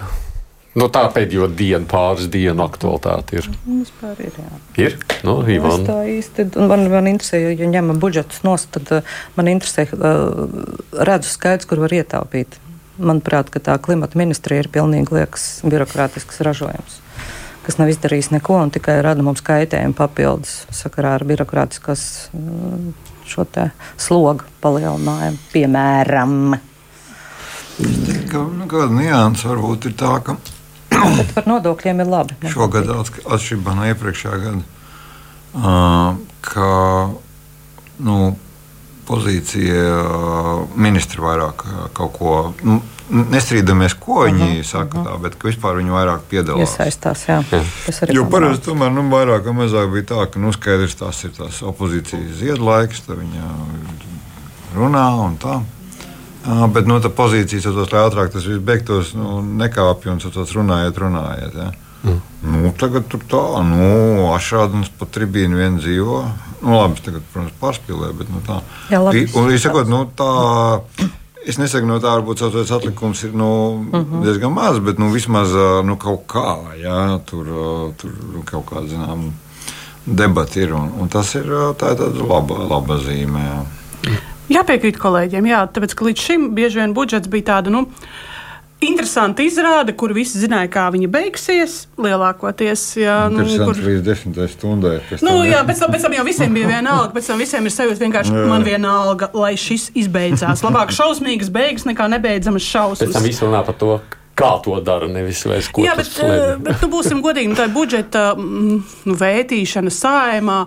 No nu, tā pēdējo dienu, pāris dienu aktualitāte ir. Vispār ir, jā. Ir? Nu, Ivan. Es tā īsti, man, man interesē, ja ņemam budžetus nost, tad uh, man interesē, uh, redzu skaidrs, kur var ietaupīt manuprāt, tā klimata ministrija ir pilnīgi liekas birokrātisks ražojums kas nav izdarījis neko un tikai rada mums kaitējumu papildus sakarā ar birokrātiskās mm, šo slogu palielinājumu, piemēram. Ka, nu, kāda nianses varbūt ir tā, ka. Bet par nodokļiem ir labi. Šogad atšķirībā no iepriekšējā gada, uh, ka nu, pozīcija ministri vairāk kaut ko. Nu, Nestrīdamies, ko viņi uh -huh, saka, uh -huh. tā, bet vispār viņi vairāk piedalās. Iesaistās, jā. Tas arī jo parasti tomēr nu, vairāk vai mazāk bija tā, ka nu, skaidrs, tas ir tās opozīcijas ziedlaiks, viņa runā un tā. Uh, bet nu, tā pozīcija, lai ātrāk tas viss beigtos, nu, nekāpj un tas runājiet, runājiet. Ja. Mm. Nu, tagad tur tā, nu, ašādums pa tribīnu vien dzīvo. Nu, labi, tagad, protams, pārspīlē, bet nu, tā. Labi. Un, sakot, nu, tā. Es nesaku, no tā varbūt tas atlikums ir nu, mhm. -huh. diezgan maz, bet nu, vismaz nu, kaut kā, jā, tur, tur nu, kaut kāda, zinām, debata ir. Un, un tas ir tā, tāda laba, laba zīme. Jā. Jāpiekrīt kolēģiem, jā, tāpēc, ka līdz šim bieži vien budžets bija tāda, nu, Interesanti izrāde, kur visi zināja, kā viņa beigsies. Lielākoties, jā, nu, kur līdz desmitai stundai. Nu, jā, pēc tam, pēc tam jau visiem bija viena alga. Pēc tam visiem ir sajūta vienkārši, jā. man viena alga, lai šis izbeidzās. Labāk šausmīgas beigas nekā nebeidzamas šausmas. Pēc tam viss runā par to. Kā to dara, nevis vairs ko Jā, bet, uh, bet nu, būsim godīgi, nu, tā budžeta nu, vētīšana sājumā,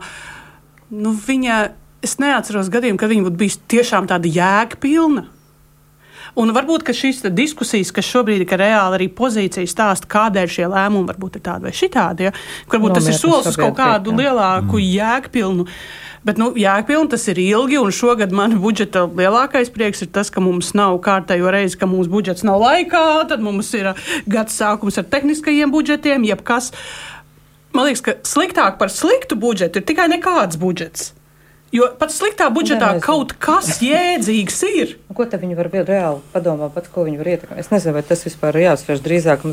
nu, viņa, es neatceros gadījumu, kad viņa būtu bijusi tiešām tāda jēgpilna. Un varbūt šīs diskusijas, kas šobrīd ir reāli arī pozīcija stāsta, kādēļ šie lēmumi varbūt ir tādi vai šitādi, ja? varbūt tas ir solis uz kaut kādu lielāku mm. jēgpilnu. Bet, nu, jēgpilni tas ir ilgi, un šogad man budžeta lielākais prieks ir tas, ka mums nav kārtējo reizi, ka mūsu budžets nav laikā, tad mums ir uh, gads sākums ar tehniskajiem budžetiem, jebkas. Man liekas, ka sliktāk par sliktu budžetu ir tikai nekāds budžets. Jo pat sliktā budžetā Nezinu. kaut kas jēdzīgs ir. Nu, ko viņi var reāli padomāt, pats, ko viņi var ietekmēt? Es nezinu, vai tas vispār ir jāuzsver drīzāk.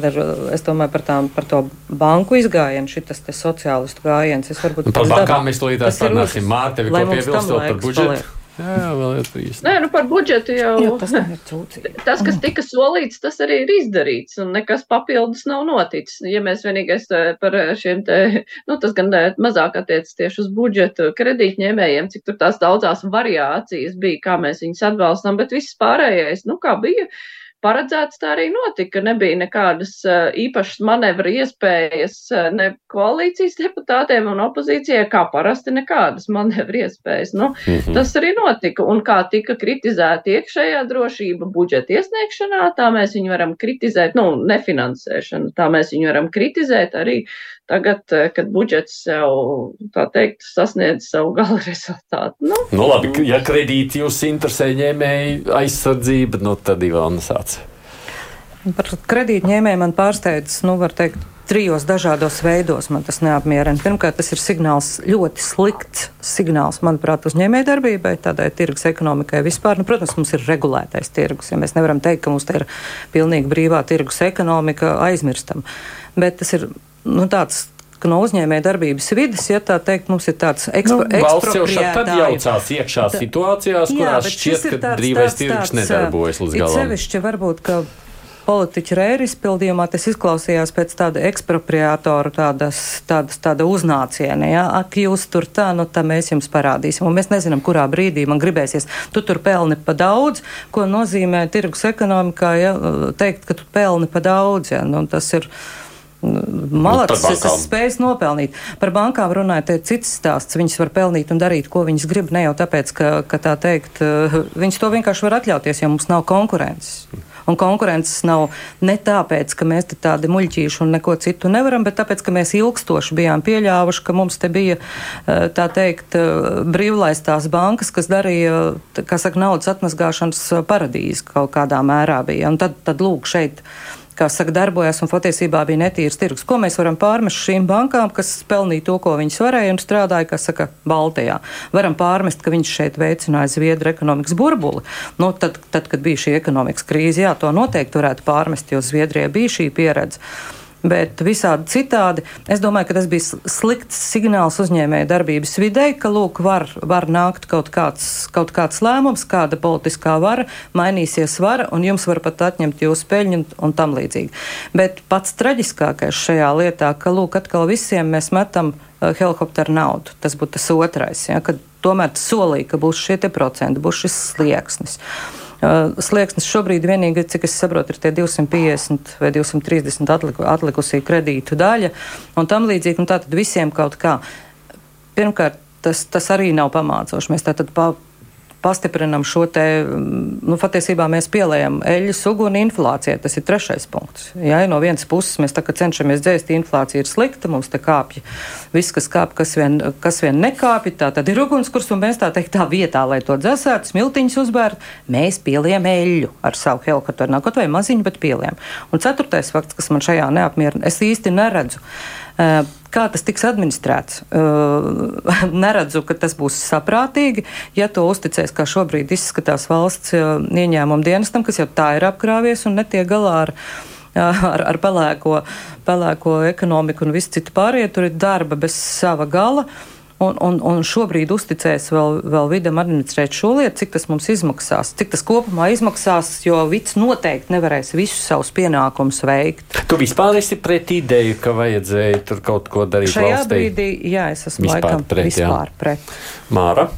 Es domāju par, tām, par to banku izgājienu, šis sociālistu gājiens. Es varbūt par bankām mēs to līdzās parunāsim. Mārte, ko piebilstot par budžetu? Paliek. Jā, vēl ir trīs. Nē, nu par budžetu jau. Jā, tas. Tas, kas tika solīts, tas arī ir izdarīts, un nekas papildus nav noticis. Ja mēs vienīgais par šiem te, nu, tas gan mazāk attiec tieši uz budžetu kredītņēmējiem, cik tur tās daudzās variācijas bija, kā mēs viņus atbalstam, bet viss pārējais, nu, kā bija paredzēts, tā arī notika. Nebija nekādas uh, īpašas manevra iespējas uh, ne koalīcijas deputātiem un opozīcijai, kā parasti nekādas manevra iespējas. Nu, mm -hmm. Tas arī notika. Un kā tika kritizēta iekšējā drošība budžeta iesniegšanā, tā mēs viņu varam kritizēt, nu, nefinansēšanu, tā mēs viņu varam kritizēt arī tagad, eh, kad budžets jau, tā teikt, sasniedz savu gala rezultātu. Nu, nu labi, ja kredīti jūs interesē ņēmēji aizsardzība, nu tad Ivāna sāc. Par kredītņēmēju man pārsteidz, nu, var teikt, trijos dažādos veidos man tas neapmierina. Pirmkārt, tas ir signāls, ļoti slikts signāls, manuprāt, uzņēmējdarbībai, tādai tirgus ekonomikai vispār. Nu, protams, mums ir regulētais tirgus. Ja mēs nevaram teikt, ka mums te ir pilnīgi brīvā tirgus ekonomika, aizmirstam. Bet tas ir nu, tāds ka no uzņēmēja darbības vidas, ja tā teikt, mums ir tāds ekspropriātājs. Nu, valsts jau tad jaucās iekšā situācijās, kurās šķiet, ka tāds, brīvais tirgus nedarbojas līdz galam. Sevišķi varbūt, ka politiķa rēra izpildījumā tas izklausījās pēc tāda ekspropriātoru tādas, tādas, tāda uznāciena. Ja? Ak, jūs tur tā, nu tā mēs jums parādīsim. Un mēs nezinām, kurā brīdī man gribēsies. Tu tur pelni pa daudz, ko nozīmē tirgus ekonomikā, ja? teikt, ka tu pelni pa daudz. Ja? Nu, tas ir. Malacis, nu, es esmu spējis nopelnīt. Par bankām runājot, ir cits stāsts. Viņas var pelnīt un darīt, ko viņas grib. Ne jau tāpēc, ka, ka tā teikt, eh, viņas to vienkārši var atļauties, jo mums nav konkurences. Un konkurences nav ne tāpēc, ka mēs tādi muļķīši un neko citu nevaram, bet tāpēc, ka mēs ilgstoši bijām pieļāvuši, ka mums te bija, eh, tā teikt, eh, brīvlaistās bankas, kas darīja, kā saka, naudas atmazgāšanas paradīzi kaut kādā mērā bija. Un tad, tad lūk, šeit kā saka, darbojās un patiesībā bija netīrs tirgus. Ko mēs varam pārmest šīm bankām, kas pelnīja to, ko viņas varēja un strādāja, kas saka, Baltijā? Varam pārmest, ka viņš šeit veicināja Zviedru ekonomikas burbuli. Nu, tad, tad, kad bija šī ekonomikas krīze, jā, to noteikti varētu pārmest, jo Zviedrijai bija šī pieredze bet visādi citādi. Es domāju, ka tas bija slikts signāls uzņēmēja darbības videi, ka lūk, var, var nākt kaut kāds, kaut kāds lēmums, kāda politiskā vara, mainīsies vara, un jums var pat atņemt jūsu peļņu un, un tam līdzīgi. Bet pats traģiskākais šajā lietā, ka lūk, atkal visiem mēs metam uh, helikopteru naudu. Tas būtu tas otrais, ja, kad tomēr solīja, ka būs šie procenti, būs šis slieksnis. Uh, slieksnis šobrīd vienīgi, cik es saprotu, ir tie 250 vai 230 atliku, atlikusī kredītu daļa un tam līdzīgi. Un tātad visiem kaut kā. Pirmkārt, tas, tas arī nav pamācoši. Mēs tātad pa, pastiprinam šo te, nu, patiesībā mēs pielējam eļļas uguni inflācijai. Tas ir trešais punkts. Jā, no vienas puses mēs tā kā cenšamies dzēst, inflācija ir slikta, mums te kāpja viss, kas kāp, kas vien, kas vien nekāpja, tā tad ir ugunskurs, un mēs tā teikt tā vietā, lai to dzēsētu, smiltiņus uzbērt, mēs pielējam eļļu ar savu helikopteru, nav kaut vai maziņu, bet pielējam. Un ceturtais fakts, kas man šajā neapmierina, es īsti neredzu. Uh, Kā tas tiks administrēts? Neredzu, ka tas būs saprātīgi, ja to uzticēs, kā šobrīd izskatās valsts ieņēmuma dienestam, kas jau tā ir apkrāvies un netiek galā ar ar, ar pelēko, pelēko ekonomiku un visu citu pārējo. Tur ir darba bez sava gala. Uh, Un, un, un šobrīd uzticēs vēl, vēl vidam administrēt šo lietu, cik tas mums izmaksās, cik tas kopumā izmaksās, jo vids noteikti nevarēs visus savus pienākumus veikt. Tu vispār esi pret ideju, ka vajadzēja tur kaut ko darīt Šajā valstī? brīdī, jā, es esmu vispār laikam pret, vispār jā. pret. Māra?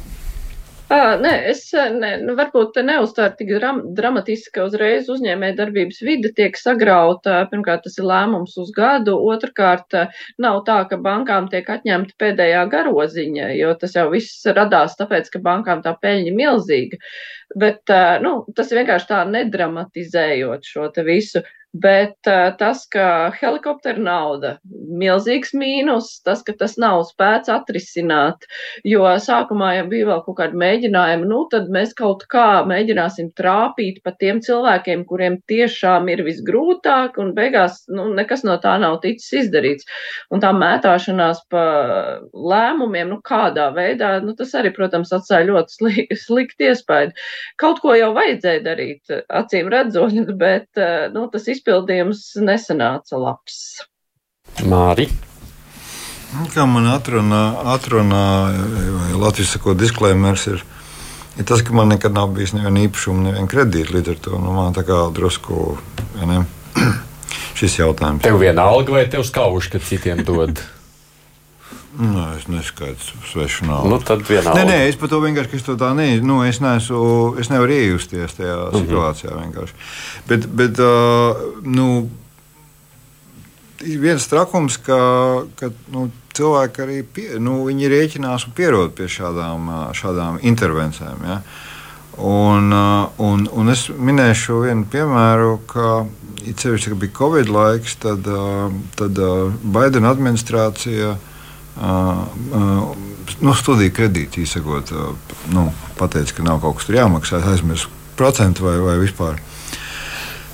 À, nē, es ne, nu, varbūt neuzstāru tik dram, dramatiski, ka uzreiz uzņēmē darbības vide tiek sagrauta. Pirmkārt, tas ir lēmums uz gadu, otrkārt, nav tā, ka bankām tiek atņemta pēdējā garoziņa, jo tas jau viss radās tāpēc, ka bankām tā peļņa milzīga. Bet, nu, tas vienkārši tā nedramatizējot šo te visu. Bet tas, ka helikoptera nauda ir milzīgs mīnus, tas, ka tas nav spēts atrisināt, jo sākumā jau bija vēl kaut kādi mēģinājumi, nu tad mēs kaut kā mēģināsim trāpīt pa tiem cilvēkiem, kuriem tiešām ir visgrūtāk, un beigās nu, nekas no tā nav ticis izdarīts. Un tā mētāšanās pa lēmumiem, nu kādā veidā, nu tas arī, protams, atstāja ļoti slik, slikti iespēju. Kaut ko jau vajadzēja darīt, acīm redzot, bet nu, tas izpildījums izpildījums nesanāca labs. Māri. Kā man atrunā, atrunā vai Latvijas sako disklēmers ir ir tas, ka man nekad nav bijis neviena īpašuma, neviena kredīta. Līdz ar to nu, man tā kā drusku ja ne, šis jautājums. Tev viena alga vai tev skauž, ka citiem dod? Nē, es neskaidru svešu naudu. Nu, tad vienā nē, nē, es par to vienkārši es to tā ne, nu, es, neesmu, es nevaru iejusties tajā mm -hmm. situācijā. Vienkārši. Bet, bet uh, nu, viens trakums, ka, ka nu, cilvēki arī pie, nu, rēķinās un pierod pie šādām, šādām intervencijām. Ja? Un, un, un es minēšu vienu piemēru, ka it sevišķi, ka bija Covid laiks, tad, tad Baidena administrācija nu, studiju kredītu izsakot, nu, pateica, ka nav kaut kas tur jāmaksā, aizmirst procentu vai, vai vispār.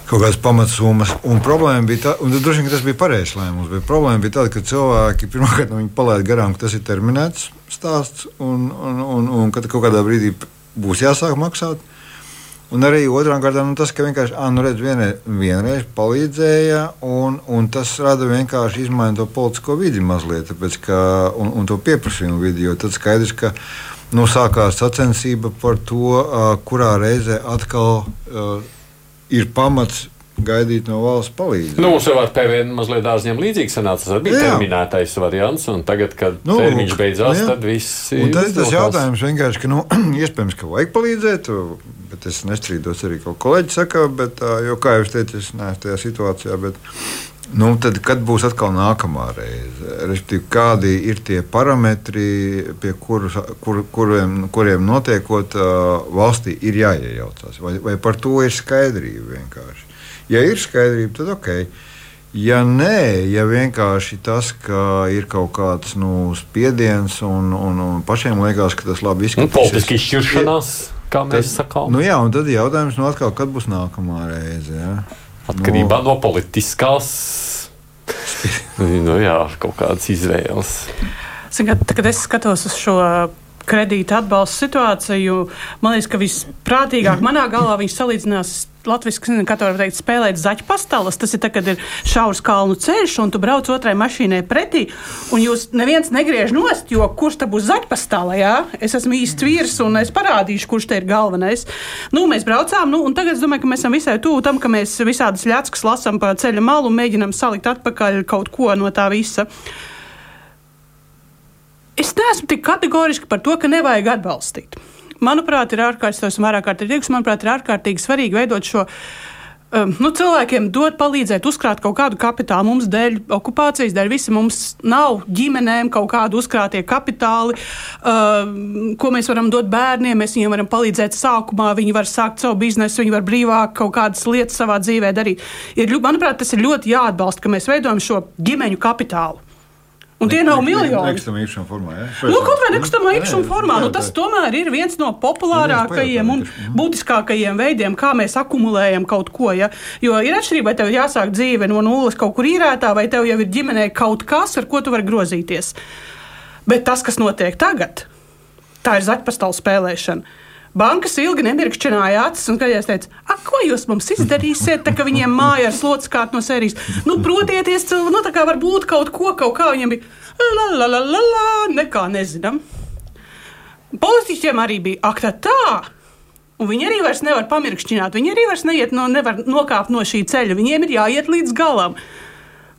Kaut kādas pamatsummas. Un problēma bija tāda, un droši vien tas bija pareizs lēmums. Problēma bija tāda, ka cilvēki pirmkārt nu, palaida garām, ka tas ir terminēts stāsts, un, un, un, un ka kaut kādā brīdī būs jāsāk maksāt. Un arī otrām kārtām nu, tas, ka vienkārši à, nu, redz, vienreiz, vienreiz palīdzēja, un, un tas rada vienkārši izmaiņu to politisko vidi mazliet, tāpēc, ka, un, un to pieprasījumu vidi. Jo tad skaidrs, ka nu, sākās sacensība par to, uh, kurā reizē atkal uh, ir pamats gaidīt no valsts palīdzību. Nu, mums jau ar PVN mazliet dārzņiem līdzīgi sanāca. Tas bija terminētais variants, un tagad, kad nu, termiņš beidzās, nu, tad viss ir. Tas ir tas jautājums vienkārši, ka, nu, iespējams, ka vajag palīdzēt, bet es nestrīdos arī, ko kolēģi saka, bet, jo, kā jau es teicu, es neesmu tajā situācijā, bet, nu, tad, kad būs atkal nākamā reize? Respektīvi, kādi ir tie parametri, pie kuru, kur, kuriem, kuriem notiekot valstī ir jāiejaucās? Vai, vai par to ir skaidrība vienkārši? Ja ir skaidrība, tad ok. Ja nē, ja vienkārši tas, ka ir kaut kāds nu, spiediens un, un, un pašiem liekas, ka tas labi izskatās. Nu, politiski izšķiršanās, kā mēs tad, sakām. Nu, jā, un tad jautājums, nu, atkal, kad būs nākamā reize? Ja? Atkarībā nu, no politiskās nu, jā, kaut kādas izvēles. Kad, kad es skatos uz šo kredīta atbalsta situāciju, man liekas, ka visprātīgāk manā galvā viņš salīdzinās Latvijas kā var teikt, spēlēt zaķu pastalas. Tas ir tad, kad ir šaurs kalnu ceļš, un tu brauc otrai mašīnai pretī, un jūs neviens negriež nost, jo kurš te būs zaķpastala, jā? Es esmu īsts vīrs, un es parādīšu, kurš te ir galvenais. Nu, mēs braucām, nu, un tagad es domāju, ka mēs esam visai tuvu tam, ka mēs visādas ļackas lasām pa ceļa malu un mēģinam salikt atpakaļ kaut ko no tā visa. Es neesmu tik kategoriski par to, ka nevajag atbalstīt manuprāt, ir ārkārtīgi, esmu vairāk kārtīgi teiks, manuprāt, ir ārkārtīgi svarīgi veidot šo. Um, nu, cilvēkiem dot palīdzēt, uzkrāt kaut kādu kapitālu. Mums dēļ okupācijas, dēļ visi mums nav ģimenēm kaut kādu uzkrātie kapitāli, uh, ko mēs varam dot bērniem. Mēs viņiem varam palīdzēt sākumā, viņi var sākt savu biznesu, viņi var brīvāk kaut kādas lietas savā dzīvē darīt. Ir, manuprāt, tas ir ļoti jāatbalsta, ka mēs veidojam šo ģimeņu kapitālu. Un tie nav miljoni. Nekustamā īpašuma formā. Ja? Nu, kaut vai nekustamā īpašuma formā. Nu, tas tomēr ir viens no populārākajiem un būtiskākajiem veidiem, kā mēs akumulējam kaut ko. Ja? Jo ir atšķirība, vai tev jāsāk dzīve no nulles kaut kur īrētā, vai tev jau ir ģimenē kaut kas, ar ko tu vari grozīties. Bet tas, kas notiek tagad, tā ir zaķpastalu spēlēšana. Bankas ilgi nemirkšķināja acis, un kādreiz teica, ak, ko jūs mums izdarīsiet, tā ka viņiem māja ar slots kārt no sērijas. Nu, protieties, nu, tā kā var būt kaut ko, kaut kā viņiem bija, la, la, la, la, la, nekā nezinām. Politiķiem arī bija, ak, tā tā. Un viņi arī vairs nevar pamirkšķināt, viņi arī vairs neiet no, nevar nokāpt no šī ceļa, viņiem ir jāiet līdz galam.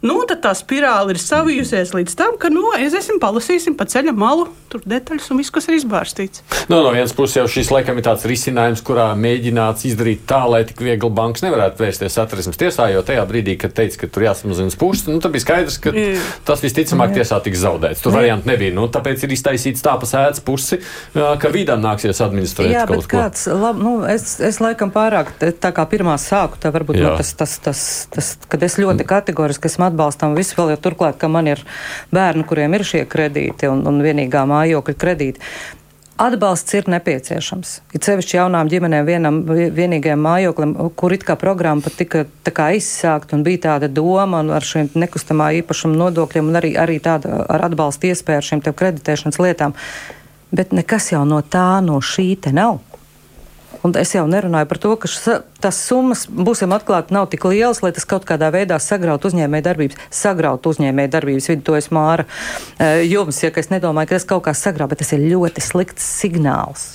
Nu, tad tā spirāli ir savijusies līdz tam, ka nu, aiziesim, palasīsim pa ceļa malu, tur detaļas un viss, kas ir izbārstīts. Nu, no vienas puses jau šis laikam ir tāds risinājums, kurā mēģināts izdarīt tā, lai tik viegli bankas nevarētu vērsties satversmes tiesā, jo tajā brīdī, kad teica, ka tur jāsamazina puses, nu, tad bija skaidrs, ka tas visticamāk tiesā tiks zaudēts. Tur variantu nebija. Nu, tāpēc ir iztaisīts tā pa sēdz pusi, ka vidām nāksies administrēt Jā, kaut ko. Kāds, lab, nu, es, es laikam pārāk tā kā pirmā sāku, tā varbūt nu, tas, tas, tas, tas, kad es ļoti kategoriski esmu atbalstam visu vēl, jo turklāt, ka man ir bērni, kuriem ir šie kredīti un, un vienīgā mājokļa kredīti. Atbalsts ir nepieciešams. Ir sevišķi jaunām ģimenēm, vienam vienīgajam mājoklim, kur it kā programma pat tika kā izsākta un bija tāda doma ar šiem nekustamā īpašuma nodokļiem un arī, arī tāda ar atbalstu iespēju ar šīm kreditēšanas lietām. Bet nekas jau no tā, no šī te nav. Un es jau nerunāju par to, ka tas summas, būsim atklāti, nav tik lielas, lai tas kaut kādā veidā sagrautu uzņēmēju darbības, sagrautu uzņēmēju darbības vidu. To es māra e, jums, ja es nedomāju, ka tas kaut kā sagrauj, bet tas ir ļoti slikts signāls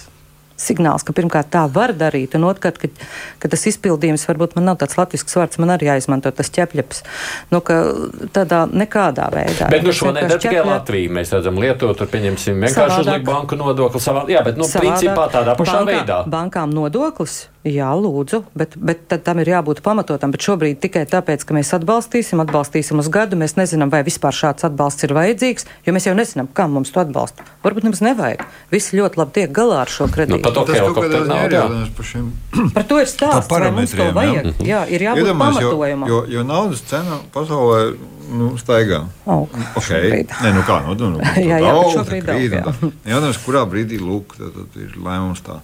signāls, ka pirmkārt tā var darīt, un otrkārt, ka, ka tas izpildījums varbūt man nav tāds latviešu vārds, man arī jāizmanto tas ķepļaps. Nu, tādā nekādā veidā. Bet nu šo nedara tikai Latvija. Mēs redzam, Lietuva tur pieņemsim vienkārši uzliek banku nodokli savā, jā, bet nu, savādāk, principā tādā pašā bankā, veidā. Bankām nodoklis Jā, lūdzu, bet, bet tam ir jābūt pamatotam. Bet šobrīd tikai tāpēc, ka mēs atbalstīsim, atbalstīsim uz gadu, mēs nezinām, vai vispār šāds atbalsts ir vajadzīgs, jo mēs jau nezinām, kam mums to atbalstu. Varbūt mums nevajag. Visi ļoti labi tiek galā ar šo kredītu. Nu, to, tas kaut kādā ziņā ir jādomā par šiem. Par to ir stāsts, vai mums to vajag. Jā, jā ir jābūt Iedomās, pamatojumam. Jo, jo, jo naudas cena pasaulē nu, staigā. Oh, okay. Nē, nu kā, nu, nu, nu, jā, jā, daudz, šobrīd daudz. Jā. Jautājums, kurā brīdī lūk, tad, tad ir lēmums tā.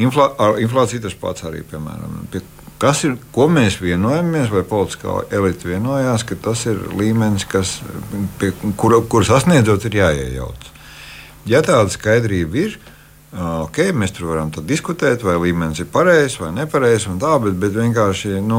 Inflā, ar inflāciju tas pats arī, piemēram. Pie, kas ir, ko mēs vienojamies, vai politiskā elite vienojās, ka tas ir līmenis, kas, pie, kur, kur sasniedzot, ir jāiejauc. Ja tāda skaidrība ir, tad Okay, mēs tur varam diskutēt, vai līmenis ir pareizs vai nepareizs, tā, bet, bet vienkārši nu,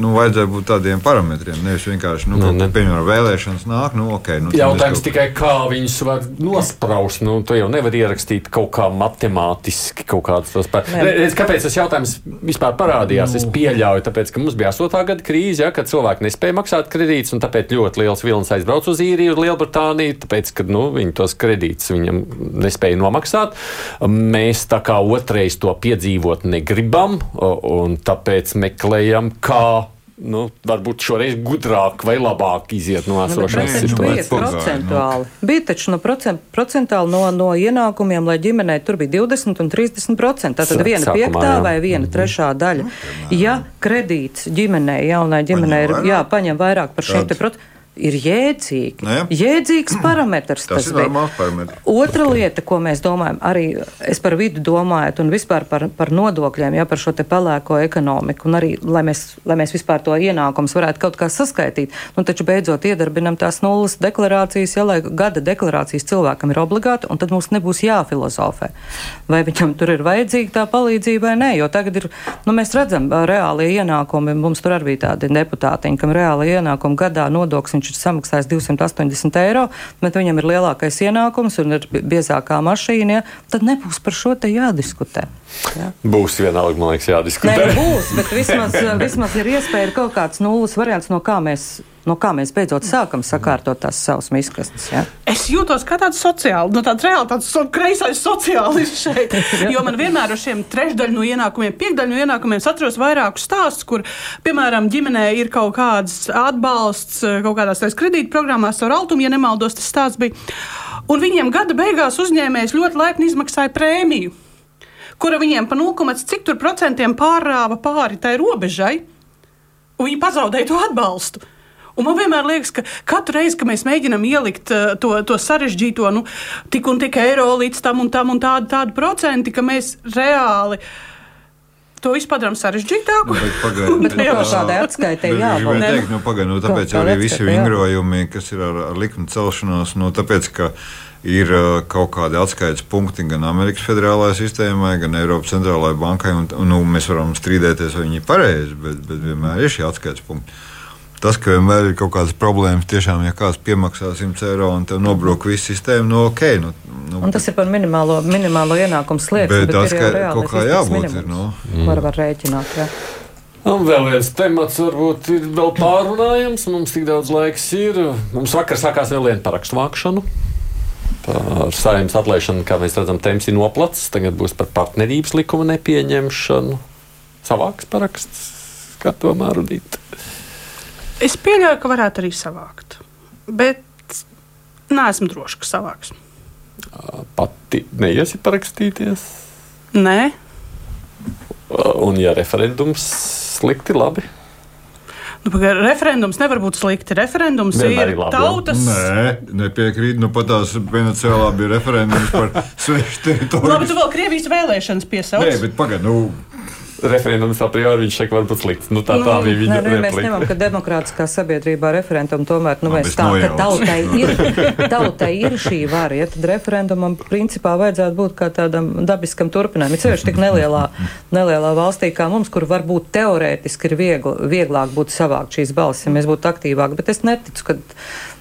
nu, vajadzēja būt tādiem parametriem. Nevis vienkārši, nu, nu ne, piemēram, vēlēšanas nāk, nu, ok. Nu, Jautājums tikai, kā viņus var nospraust. Nu, to jau nevar ierakstīt kaut kā matemātiski, kaut kādas tos pārējās. Kāpēc tas jautājums vispār parādījās? Nu. Es pieļauju, tāpēc, ka mums bija 8. gada krīze, ja, kad cilvēki nespēja maksāt kredītus, un tāpēc ļoti liels vilnis aizbrauc uz īriju, uz Lielbritāniju, tāpēc, ka nu, viņi tos kredītus viņam nespēja nomaksāt. Mēs tā kā otrais to piedzīvot negribam, un tāpēc meklējam, kā nu, varbūt šoreiz gudrāk vai labāk iziet no nu, esošās nu, situācijas. Bija procentuāli. Bija taču no procent, procentuāli no, no ienākumiem, lai ģimenei tur bija 20 un 30 procenti. Tātad viena Sākumā, piektā jā. vai viena mm -hmm. trešā daļa. Ja kredīts ģimenei, jaunai ģimenei ir jāpaņem vairāk par šiem te procentiem ir jēdzīgi. Ne? Nu jēdzīgs parametrs. Tas, tas ir normāls parametrs. Otra lieta, ko mēs domājam, arī es par vidu domāju, un vispār par, par nodokļiem, ja par šo te pelēko ekonomiku, un arī, lai mēs, lai mēs vispār to ienākumus varētu kaut kā saskaitīt, nu taču beidzot iedarbinam tās nulles deklarācijas, ja lai gada deklarācijas cilvēkam ir obligāti, un tad mums nebūs jāfilozofē. Vai viņam tur ir vajadzīga tā palīdzība vai nē, jo tagad ir, nu mēs redzam, reālie ienākumi, mums tur arī tādi deputātiņi, kam reāli ienākumi gadā nodoklis viņš ir samaksājis 280 eiro, bet viņam ir lielākais ienākums un ir biezākā mašīna, ja, tad nebūs par šo te jādiskutē. Ja? Būs vienalga, man liekas, jādiskutē. Nē, būs, bet vismaz, vismaz ir iespēja ir kaut kāds nulles variants, no kā mēs no kā mēs beidzot sākam sakārtot tās savas miskastes. Ja? Es jūtos kā tāds sociāls, no tāds reāli tāds so, kreisais sociālists šeit. jo man vienmēr ar šiem trešdaļu no ienākumiem, piekdaļu no ienākumiem atceros vairākus stāstus, kur, piemēram, ģimenē ir kaut kāds atbalsts kaut kādās kredītprogrammās ar altumu, ja nemaldos, tas stāsts bija. Un viņiem gada beigās uzņēmējs ļoti laipni izmaksāja prēmiju kura viņiem pa 0,5% pārrāva pāri tai robežai, un viņi pazaudēja to atbalstu. Un man vienmēr liekas, ka katru reizi, kad mēs mēģinām ielikt uh, to, to sarežģīto, nu, tik un tik eiro līdz tam un tam un tādu, tādu procenti, ka mēs reāli. To visu padarām sarežģītāku. Nu, Pagaidiet, bet jau šādai atskaitē jābūt. Teikt, nu, pagaid, nu, tāpēc arī visi vingrojumi, kas ir ar, ar likuma celšanos, nu, tāpēc, ka ir uh, kaut kādi atskaites punkti gan Amerikas federālajai sistēmai, gan Eiropas centrālajai bankai. Un, nu, mēs varam strīdēties, vai viņi ir pareizi, bet, bet vienmēr ir šie atskaites punkti. Tas, ka vienmēr ir kaut kādas problēmas, tiešām, ja kāds piemaksā 100 eiro un tev nobrūk visu sistēmu, no ok. Nu, nu, un tas ir par minimālo, minimālo ienākumu slieksni. Bet, bet tas, ka kaut kā jābūt, ir. No. Mm. Var, var rēķināt, jā. Un vēl viens temats, varbūt ir vēl pārunājams. Mums tik daudz laiks ir. Mums vakar sākās vēl viena parakstu vākšana. Par saimnes atlaišanu, kā mēs redzam, temps ir noplats. Tagad būs par partnerības likuma nepieņemšanu. Savāks paraksts, kā tomēr rudīt. Es pieļauju, ka varētu arī savākt. Bet neesmu drošs, ka savāks. Pati neiesi parakstīties? Nē. Un ja referendums slikti, labi. Nu, referendums nevar būt slikti. Referendums Vienmēr ir labi, tautas. Nē, nepiekrīt. Nu, pat tās Venecijā bija referendums par svešu teritoriju. Labi, tu vēl Krievijas vēlēšanas piesauc. Nē, bet pagaidi. Nu, referendums a priori viņš šeit var būt slikts. Nu, tā, tā nu, bija viņa nē, nē, mēs ņemam, ka demokrātiskā sabiedrībā referendumu tomēr, nu, mēs tā, ka tautai ir, tautai ir šī vara, ja tad referendumam principā vajadzētu būt kā tādam dabiskam turpinājumam. Ir sevišķi tik nelielā, nelielā valstī kā mums, kur varbūt teorētiski ir viegl, vieglāk būt savākt šīs balsis, ja mēs būtu aktīvāki, bet es neticu, ka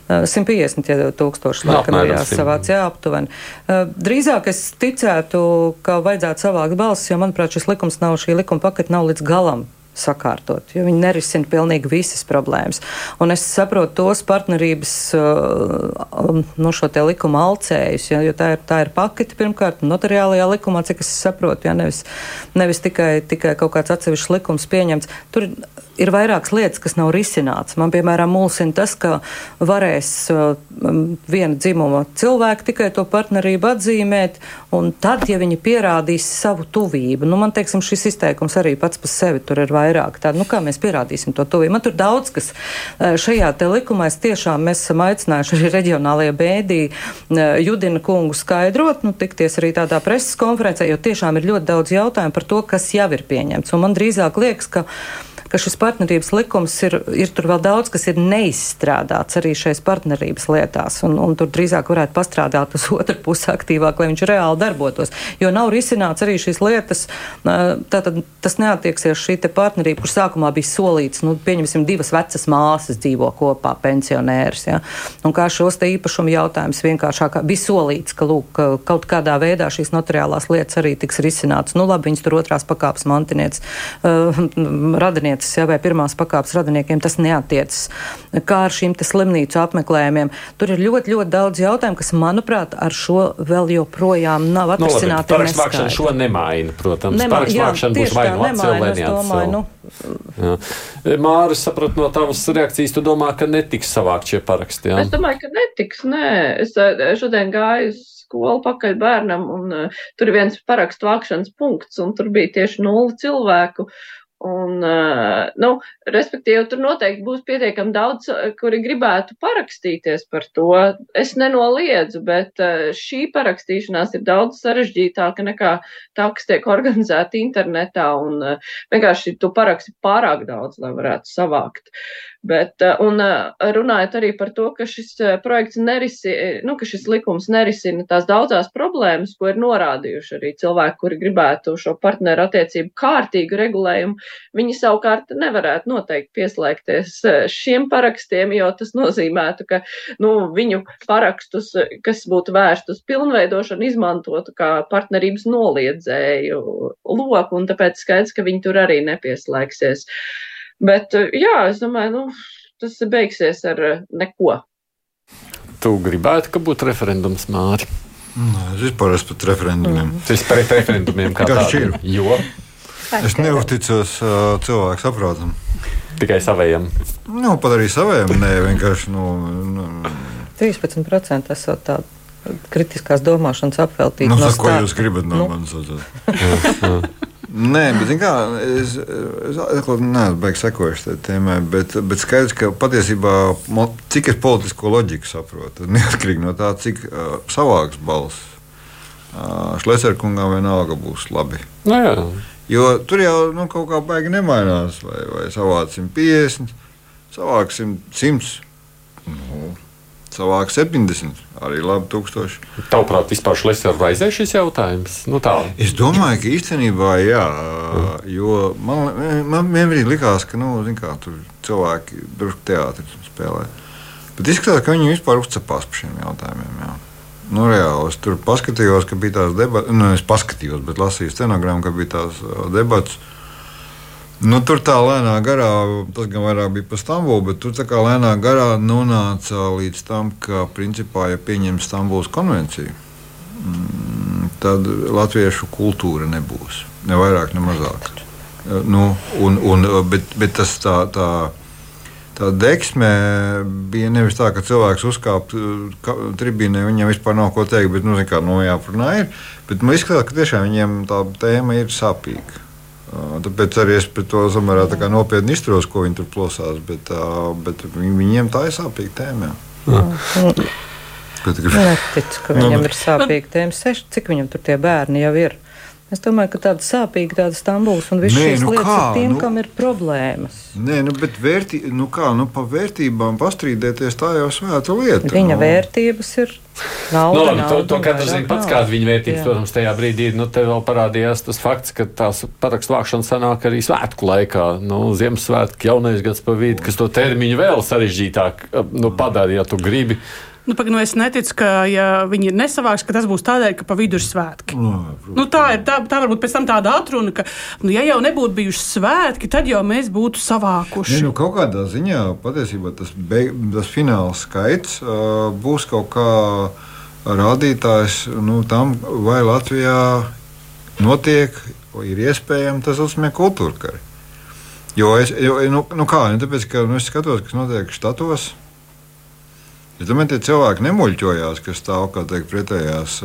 150 ja tūkstoši laikam ir jāsavāc, jā, aptuveni. Drīzāk es ticētu, ka vajadzētu savākt balsis, jo, manuprāt, šis likums nav, šī likuma paketa nav līdz galam sakārtot, jo viņi nerisina pilnīgi visas problēmas. Un es saprotu tos partnerības, uh, no šo te likuma alcējus, ja, jo tā ir, tā ir paketi pirmkārt notariālajā likumā, cik es saprotu, ja nevis, nevis tikai, tikai kaut kāds atsevišķs likums pieņemts. Tur ir vairākas lietas, kas nav risināts. Man, piemēram, mulsina tas, ka varēs uh, viena dzimuma cilvēki tikai to partnerību atzīmēt, un tad, ja viņi pierādīs savu tuvību, nu, man teiksim, šis izteikums arī pats par sevi tur ir vairāk. Tāda, nu, kā mēs pierādīsim to tuvību? Man tur daudz, kas uh, šajā te likumā es tiešām mēs esam aicinājuši arī reģionālajie bēdī uh, Judina kungu skaidrot, nu, tikties arī tādā preses konferencē, jo tiešām ir ļoti daudz jautājumu par to, kas jau ir pieņemts. Un man drīzāk liekas, ka ka šis partnerības likums ir, ir tur vēl daudz, kas ir neizstrādāts arī šais partnerības lietās, un, un tur drīzāk varētu pastrādāt uz otru pusi aktīvāk, lai viņš reāli darbotos. Jo nav risināts arī šīs lietas, tātad tas neatieksies šī partnerība, kur sākumā bija solīts, nu, pieņemsim, divas vecas māsas dzīvo kopā, pensionērs, ja? un kā šos te īpašumu jautājumus vienkāršāk bija solīts, ka, lūk, ka kaut kādā veidā šīs notariālās lietas arī tiks risināts. Nu, labi, viņas tur otrās pakāpes mantinieces, uh, radinieks radinieks ja, vai pirmās pakāpes radiniekiem tas neatiecas. Kā ar šīm slimnīcu apmeklējumiem? Tur ir ļoti, ļoti daudz jautājumu, kas, manuprāt, ar šo vēl joprojām nav nu, atrisināti. No, Parakstmākšana šo nemaina, protams. Nema, Parakstmākšana būs vai nu atcēl vai neatcēl. Nu. Māra, sapratu no tavas reakcijas, tu domā, ka netiks savākt šie paraksti? Jā? Es domāju, ka netiks, nē. Es eh, šodien gāju uz skolu pakaļ bērnam, un uh, tur ir viens parakstu vākšanas punkts, un tur bija tieši nulli cilvēku. Un, uh, nu, respektīvi, tur noteikti būs pietiekami daudz, kuri gribētu parakstīties par to. Es nenoliedzu, bet uh, šī parakstīšanās ir daudz sarežģītāka nekā tā, kas tiek organizēta internetā. Un vienkārši tu paraksti pārāk daudz, lai varētu savākt. Bet, un runājot arī par to, ka šis projekts nerisina, nu, ka šis likums nerisina tās daudzās problēmas, ko ir norādījuši arī cilvēki, kuri gribētu šo partneru attiecību kārtīgu regulējumu, viņi savukārt nevarētu noteikti pieslēgties šiem parakstiem, jo tas nozīmētu, ka nu, viņu parakstus, kas būtu vērst uz pilnveidošanu, izmantotu kā partnerības noliedzēju loku, un tāpēc skaidrs, ka viņi tur arī nepieslēgsies. Bet, jā, es domāju, nu, tas beigsies ar neko. Tu gribētu, ka būtu referendums māri? Nē, es vispār esmu pret referendumiem. Mm. Es pret referendumiem kā tādiem. Jo? Es neuzticos uh, cilvēku saprotam. Tikai savējiem. Nu, pat arī savējiem. Nē, vienkārši. Nu, nu. 13% esot tāda kritiskās domāšanas apveltīta. Nu, no ko jūs gribat no nu. manis? Nē, bet kā, es, es, es neesmu sekojuši tai tēmai, bet, bet skaidrs, ka patiesībā cik es politisko loģiku saprotu, neatkarīgi no tā, cik uh, savāks balss uh, Šleserkungam vienalga būs labi. No nu jā. Jo tur jau nu, kaut kā baigi nemainās, vai, vai savāksim 50, savāksim 100. Nu, savāk 70, arī labi tūkstoši. Tavuprāt, vispār šlēsas raizē šis jautājums? Nu, tā. es domāju, ka īstenībā jā, jo man, man vienbrīd likās, ka nu, kā, tur cilvēki drusku teātri spēlē. Bet izskatās, ka viņi vispār uzcepās par šiem jautājumiem. Jā. Nu, reāli, es tur paskatījos, ka bija tās debatas, nu, es paskatījos, bet lasīju stenogrammu, ka bija tās debatas. Nu, tur tā lēnā garā, tas gan vairāk bija par Stambulu, bet tur tā kā lēnā garā nonāca līdz tam, ka, principā, ja pieņem Stambulas konvenciju, mm, tad latviešu kultūra nebūs. Ne vairāk, ne mazāk. Nu, un, un, bet, bet tas tā. tā Tā deksme bija nevis tā, ka cilvēks uzkāpa tribīnē, viņam vispār nav ko teikt, bet, nu, kā, nu jāparunā ir. Bet man izskatās, ka tiešām viņiem tā tēma ir sāpīga. Tāpēc arī es par to samērā nopietni izturos, ko viņi tur plosās. Bet, bet viņiem tā ir sāpīga tēma. Neticu, ka viņam nu, ir sāpīga tēma. Seši, cik viņam tur tie bērni jau ir? Es domāju, ka tāda sāpīga, tāda Stambuls un viss šīs nu lietas kā? ir tiem, nu, kam ir problēmas. Nē, nu, bet vērtī, nu kā, nu, pa vērtībām pastrīdēties tā jau svēta lieta. Viņa nu. vērtības ir. Nauda, nu, labi, nauda, to, to katrs zina pats, kāda viņa vērtības, jā. protams, tajā brīdī. Nu, te vēl parādījās tas fakts, ka tās parakstu vākšana sanāk arī svētku laikā. Nu, Ziemassvētku, jaunais gads pa vidu, kas to termiņu vēl sarežģītāk nu, padara, ja tu gribi. Nu, pag, nu es neticu, ka ja viņi nesavāks, ka tas būs tādēļ, ka pa vidu ir svētki. No, nu, nu, tā ir tā, tā varbūt pēc tam tāda atruna, ka, nu, ja jau nebūtu bijuši svētki, tad jau mēs būtu savākuši. Ne, nu, kaut kādā ziņā patiesībā tas, beig, tas fināls skaits uh, būs kaut kā rādītājs nu, tam, vai Latvijā notiek, ir iespējams tas uzsmēja kultūra kari. Jo es, jo, nu, nu kā, nu, tāpēc, ka, nu, es skatos, kas notiek štatos. Ja tomēr tie cilvēki nemuļķojās, kas stāv teikt, pretējās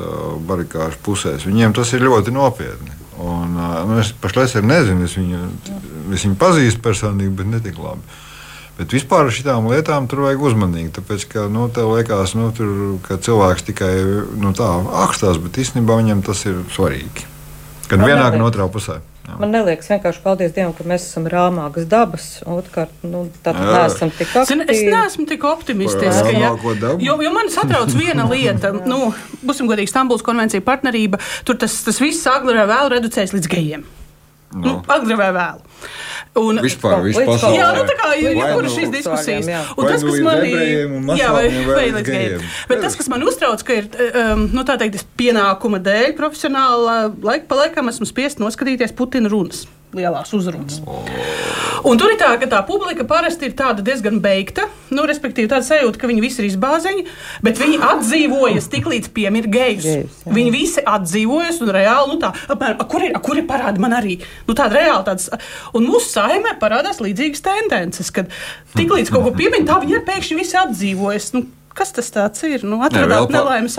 barikāžu pusēs, viņiem tas ir ļoti nopietni. Un, nu, es pašlaik nezinu, es viņu, es viņu pazīstu personīgi, bet ne tik labi. Bet vispār ar šīm lietām tur vajag uzmanīgi. Tāpēc, ka nu, tev liekas, nu, tur, ka cilvēks tikai nu, tā akstās, bet īstenībā viņam tas ir svarīgi. Kad vienā gan otrā pusē. Jā. Man liekas, vienkārši paldies Dievam, ka mēs esam rāmākas dabas. Otrkārt, nu, tad neesam tik aktīvi. Es neesmu tik optimistiska. Ja, jo, jo man satrauc viena lieta, nu, būsim godīgi, Stambuls konvencija partnerība, tur tas, tas viss agri vai vēl reducējas līdz gejiem. No. Nu, agri vai vēl. Un, vispār, vispār jā, nu, tā kā jebkura šīs diskusijas. Un tas, kas man jā, vai, vai līdz gejiem. Bet tas, kas man uztrauc, ka ir, um, nu, tā teikt, pienākuma dēļ profesionāli laika pa laikam esmu spiest noskatīties Putina runas lielās uzrunas. Un tur ir tā, ka tā publika parasti ir diezgan beigta. Nu, respektīvi, tāda sajūta, ka viņi visi ir izbāzeņi, bet viņi atdzīvojas tik līdz piemīra gejus. Viņi visi atdzīvojas un reāli, nu tā, apmēram, kur ir, kur ir parādi man arī? Nu, tāda reāli tāds, un mūsu saimē parādās līdzīgas tendences, kad tik līdz kaut ko piemiņ, tā viņi ir pēkšņi visi atdzīvojas. Nu, Kas tas ir? Nu, atradāt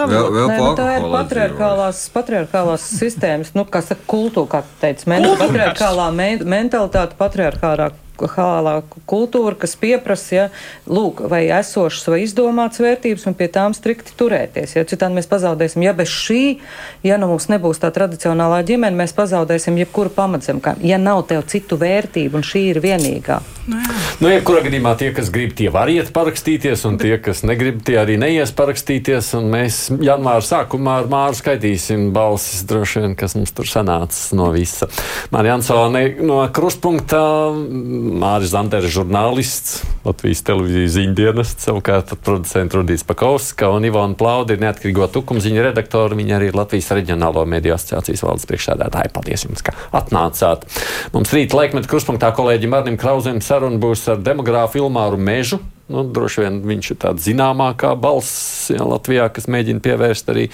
avotu. Vēl, vēl Nē, nu, tā ir patriarchālās, patriarchālās sistēmas, nu, kas ir kultūra, kā teica, men, patriarchālā me, mentalitāte, patriarchālā hālā kultūra, kas pieprasa, ja, lūk, vai esošas vai izdomātas vērtības, un pie tām strikti turēties. Ja citādi mēs pazaudēsim, ja bez šī, ja nu mums nebūs tā tradicionālā ģimene, mēs pazaudēsim jebkuru pamatzem, ja nav tev citu vērtību, un šī ir vienīgā. Nu, jā. nu, jebkurā gadījumā tie, kas grib, tie var iet parakstīties, un tie, kas negrib, tie arī neies parakstīties. Mēs janvāra sākumā ar Māru skaitīsim balsis, droši vien, kas mums tur sanāca no visa. Marija Ansone no krustpunkta Māris Zanders, žurnālists, Latvijas televīzijas ziņdienests, savukārt producents Rudijs Pakauska un Ivona Plauda ir neatkarīgo tukumziņu redaktori. Viņa arī ir Latvijas reģionālo mediju asociācijas valdes priekšsēdētāja. Paldies jums, ka atnācāt. Mums rīt laikmetu kruspunktā kolēģim Arnim Krauzem saruna būs ar demogrāfu Ilmāru Mežu. Nu, droši vien viņš ir tāds zināmākā balss ja, Latvijā, kas mēģina pievērst arī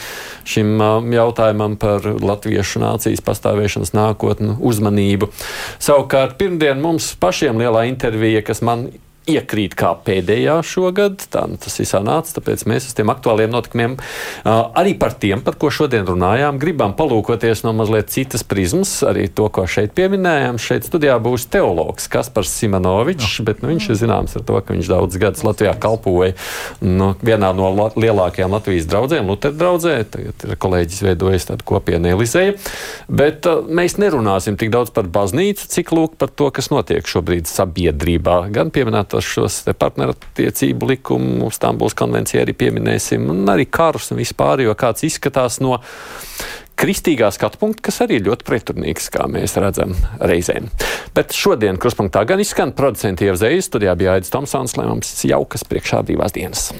šim um, jautājumam par latviešu nācijas pastāvēšanas nākotnu uzmanību. Savukārt pirmdien mums pašiem lielā intervija, kas man iekrīt kā pēdējā šogad. Tā nu, tas ir sanācis, tāpēc mēs uz tiem aktuāliem notikumiem, arī par tiem, par ko šodien runājām, gribam palūkoties no mazliet citas prizmas. Arī to, ko šeit pieminējām. Šeit studijā būs teologs Kaspars Simonovičs, no. bet nu, viņš ir zināms ar to, ka viņš daudz gadus Latvijā kalpoja nu, vienā no la lielākajām Latvijas draugiem, Lutera draugē. Tagad ir kolēģis veidojis tādu kopienu Elizēju. Bet uh, mēs nerunāsim tik daudz par baznīcu, cik lūk par to, kas notiek šobrīd sabiedrībā. Gan pieminēt šos partnerattiecību likumu, Stambuls konvenciju arī pieminēsim, un arī karus un vispār, jo kāds izskatās no kristīgā skatu punkta, kas arī ir ļoti pretrunīgs, kā mēs redzam reizēm. Bet šodien kruspunktā gan izskan producenti Ievzējas, studijā bija Aidis Tomsons, lai mums jaukas priekšā divās dienas.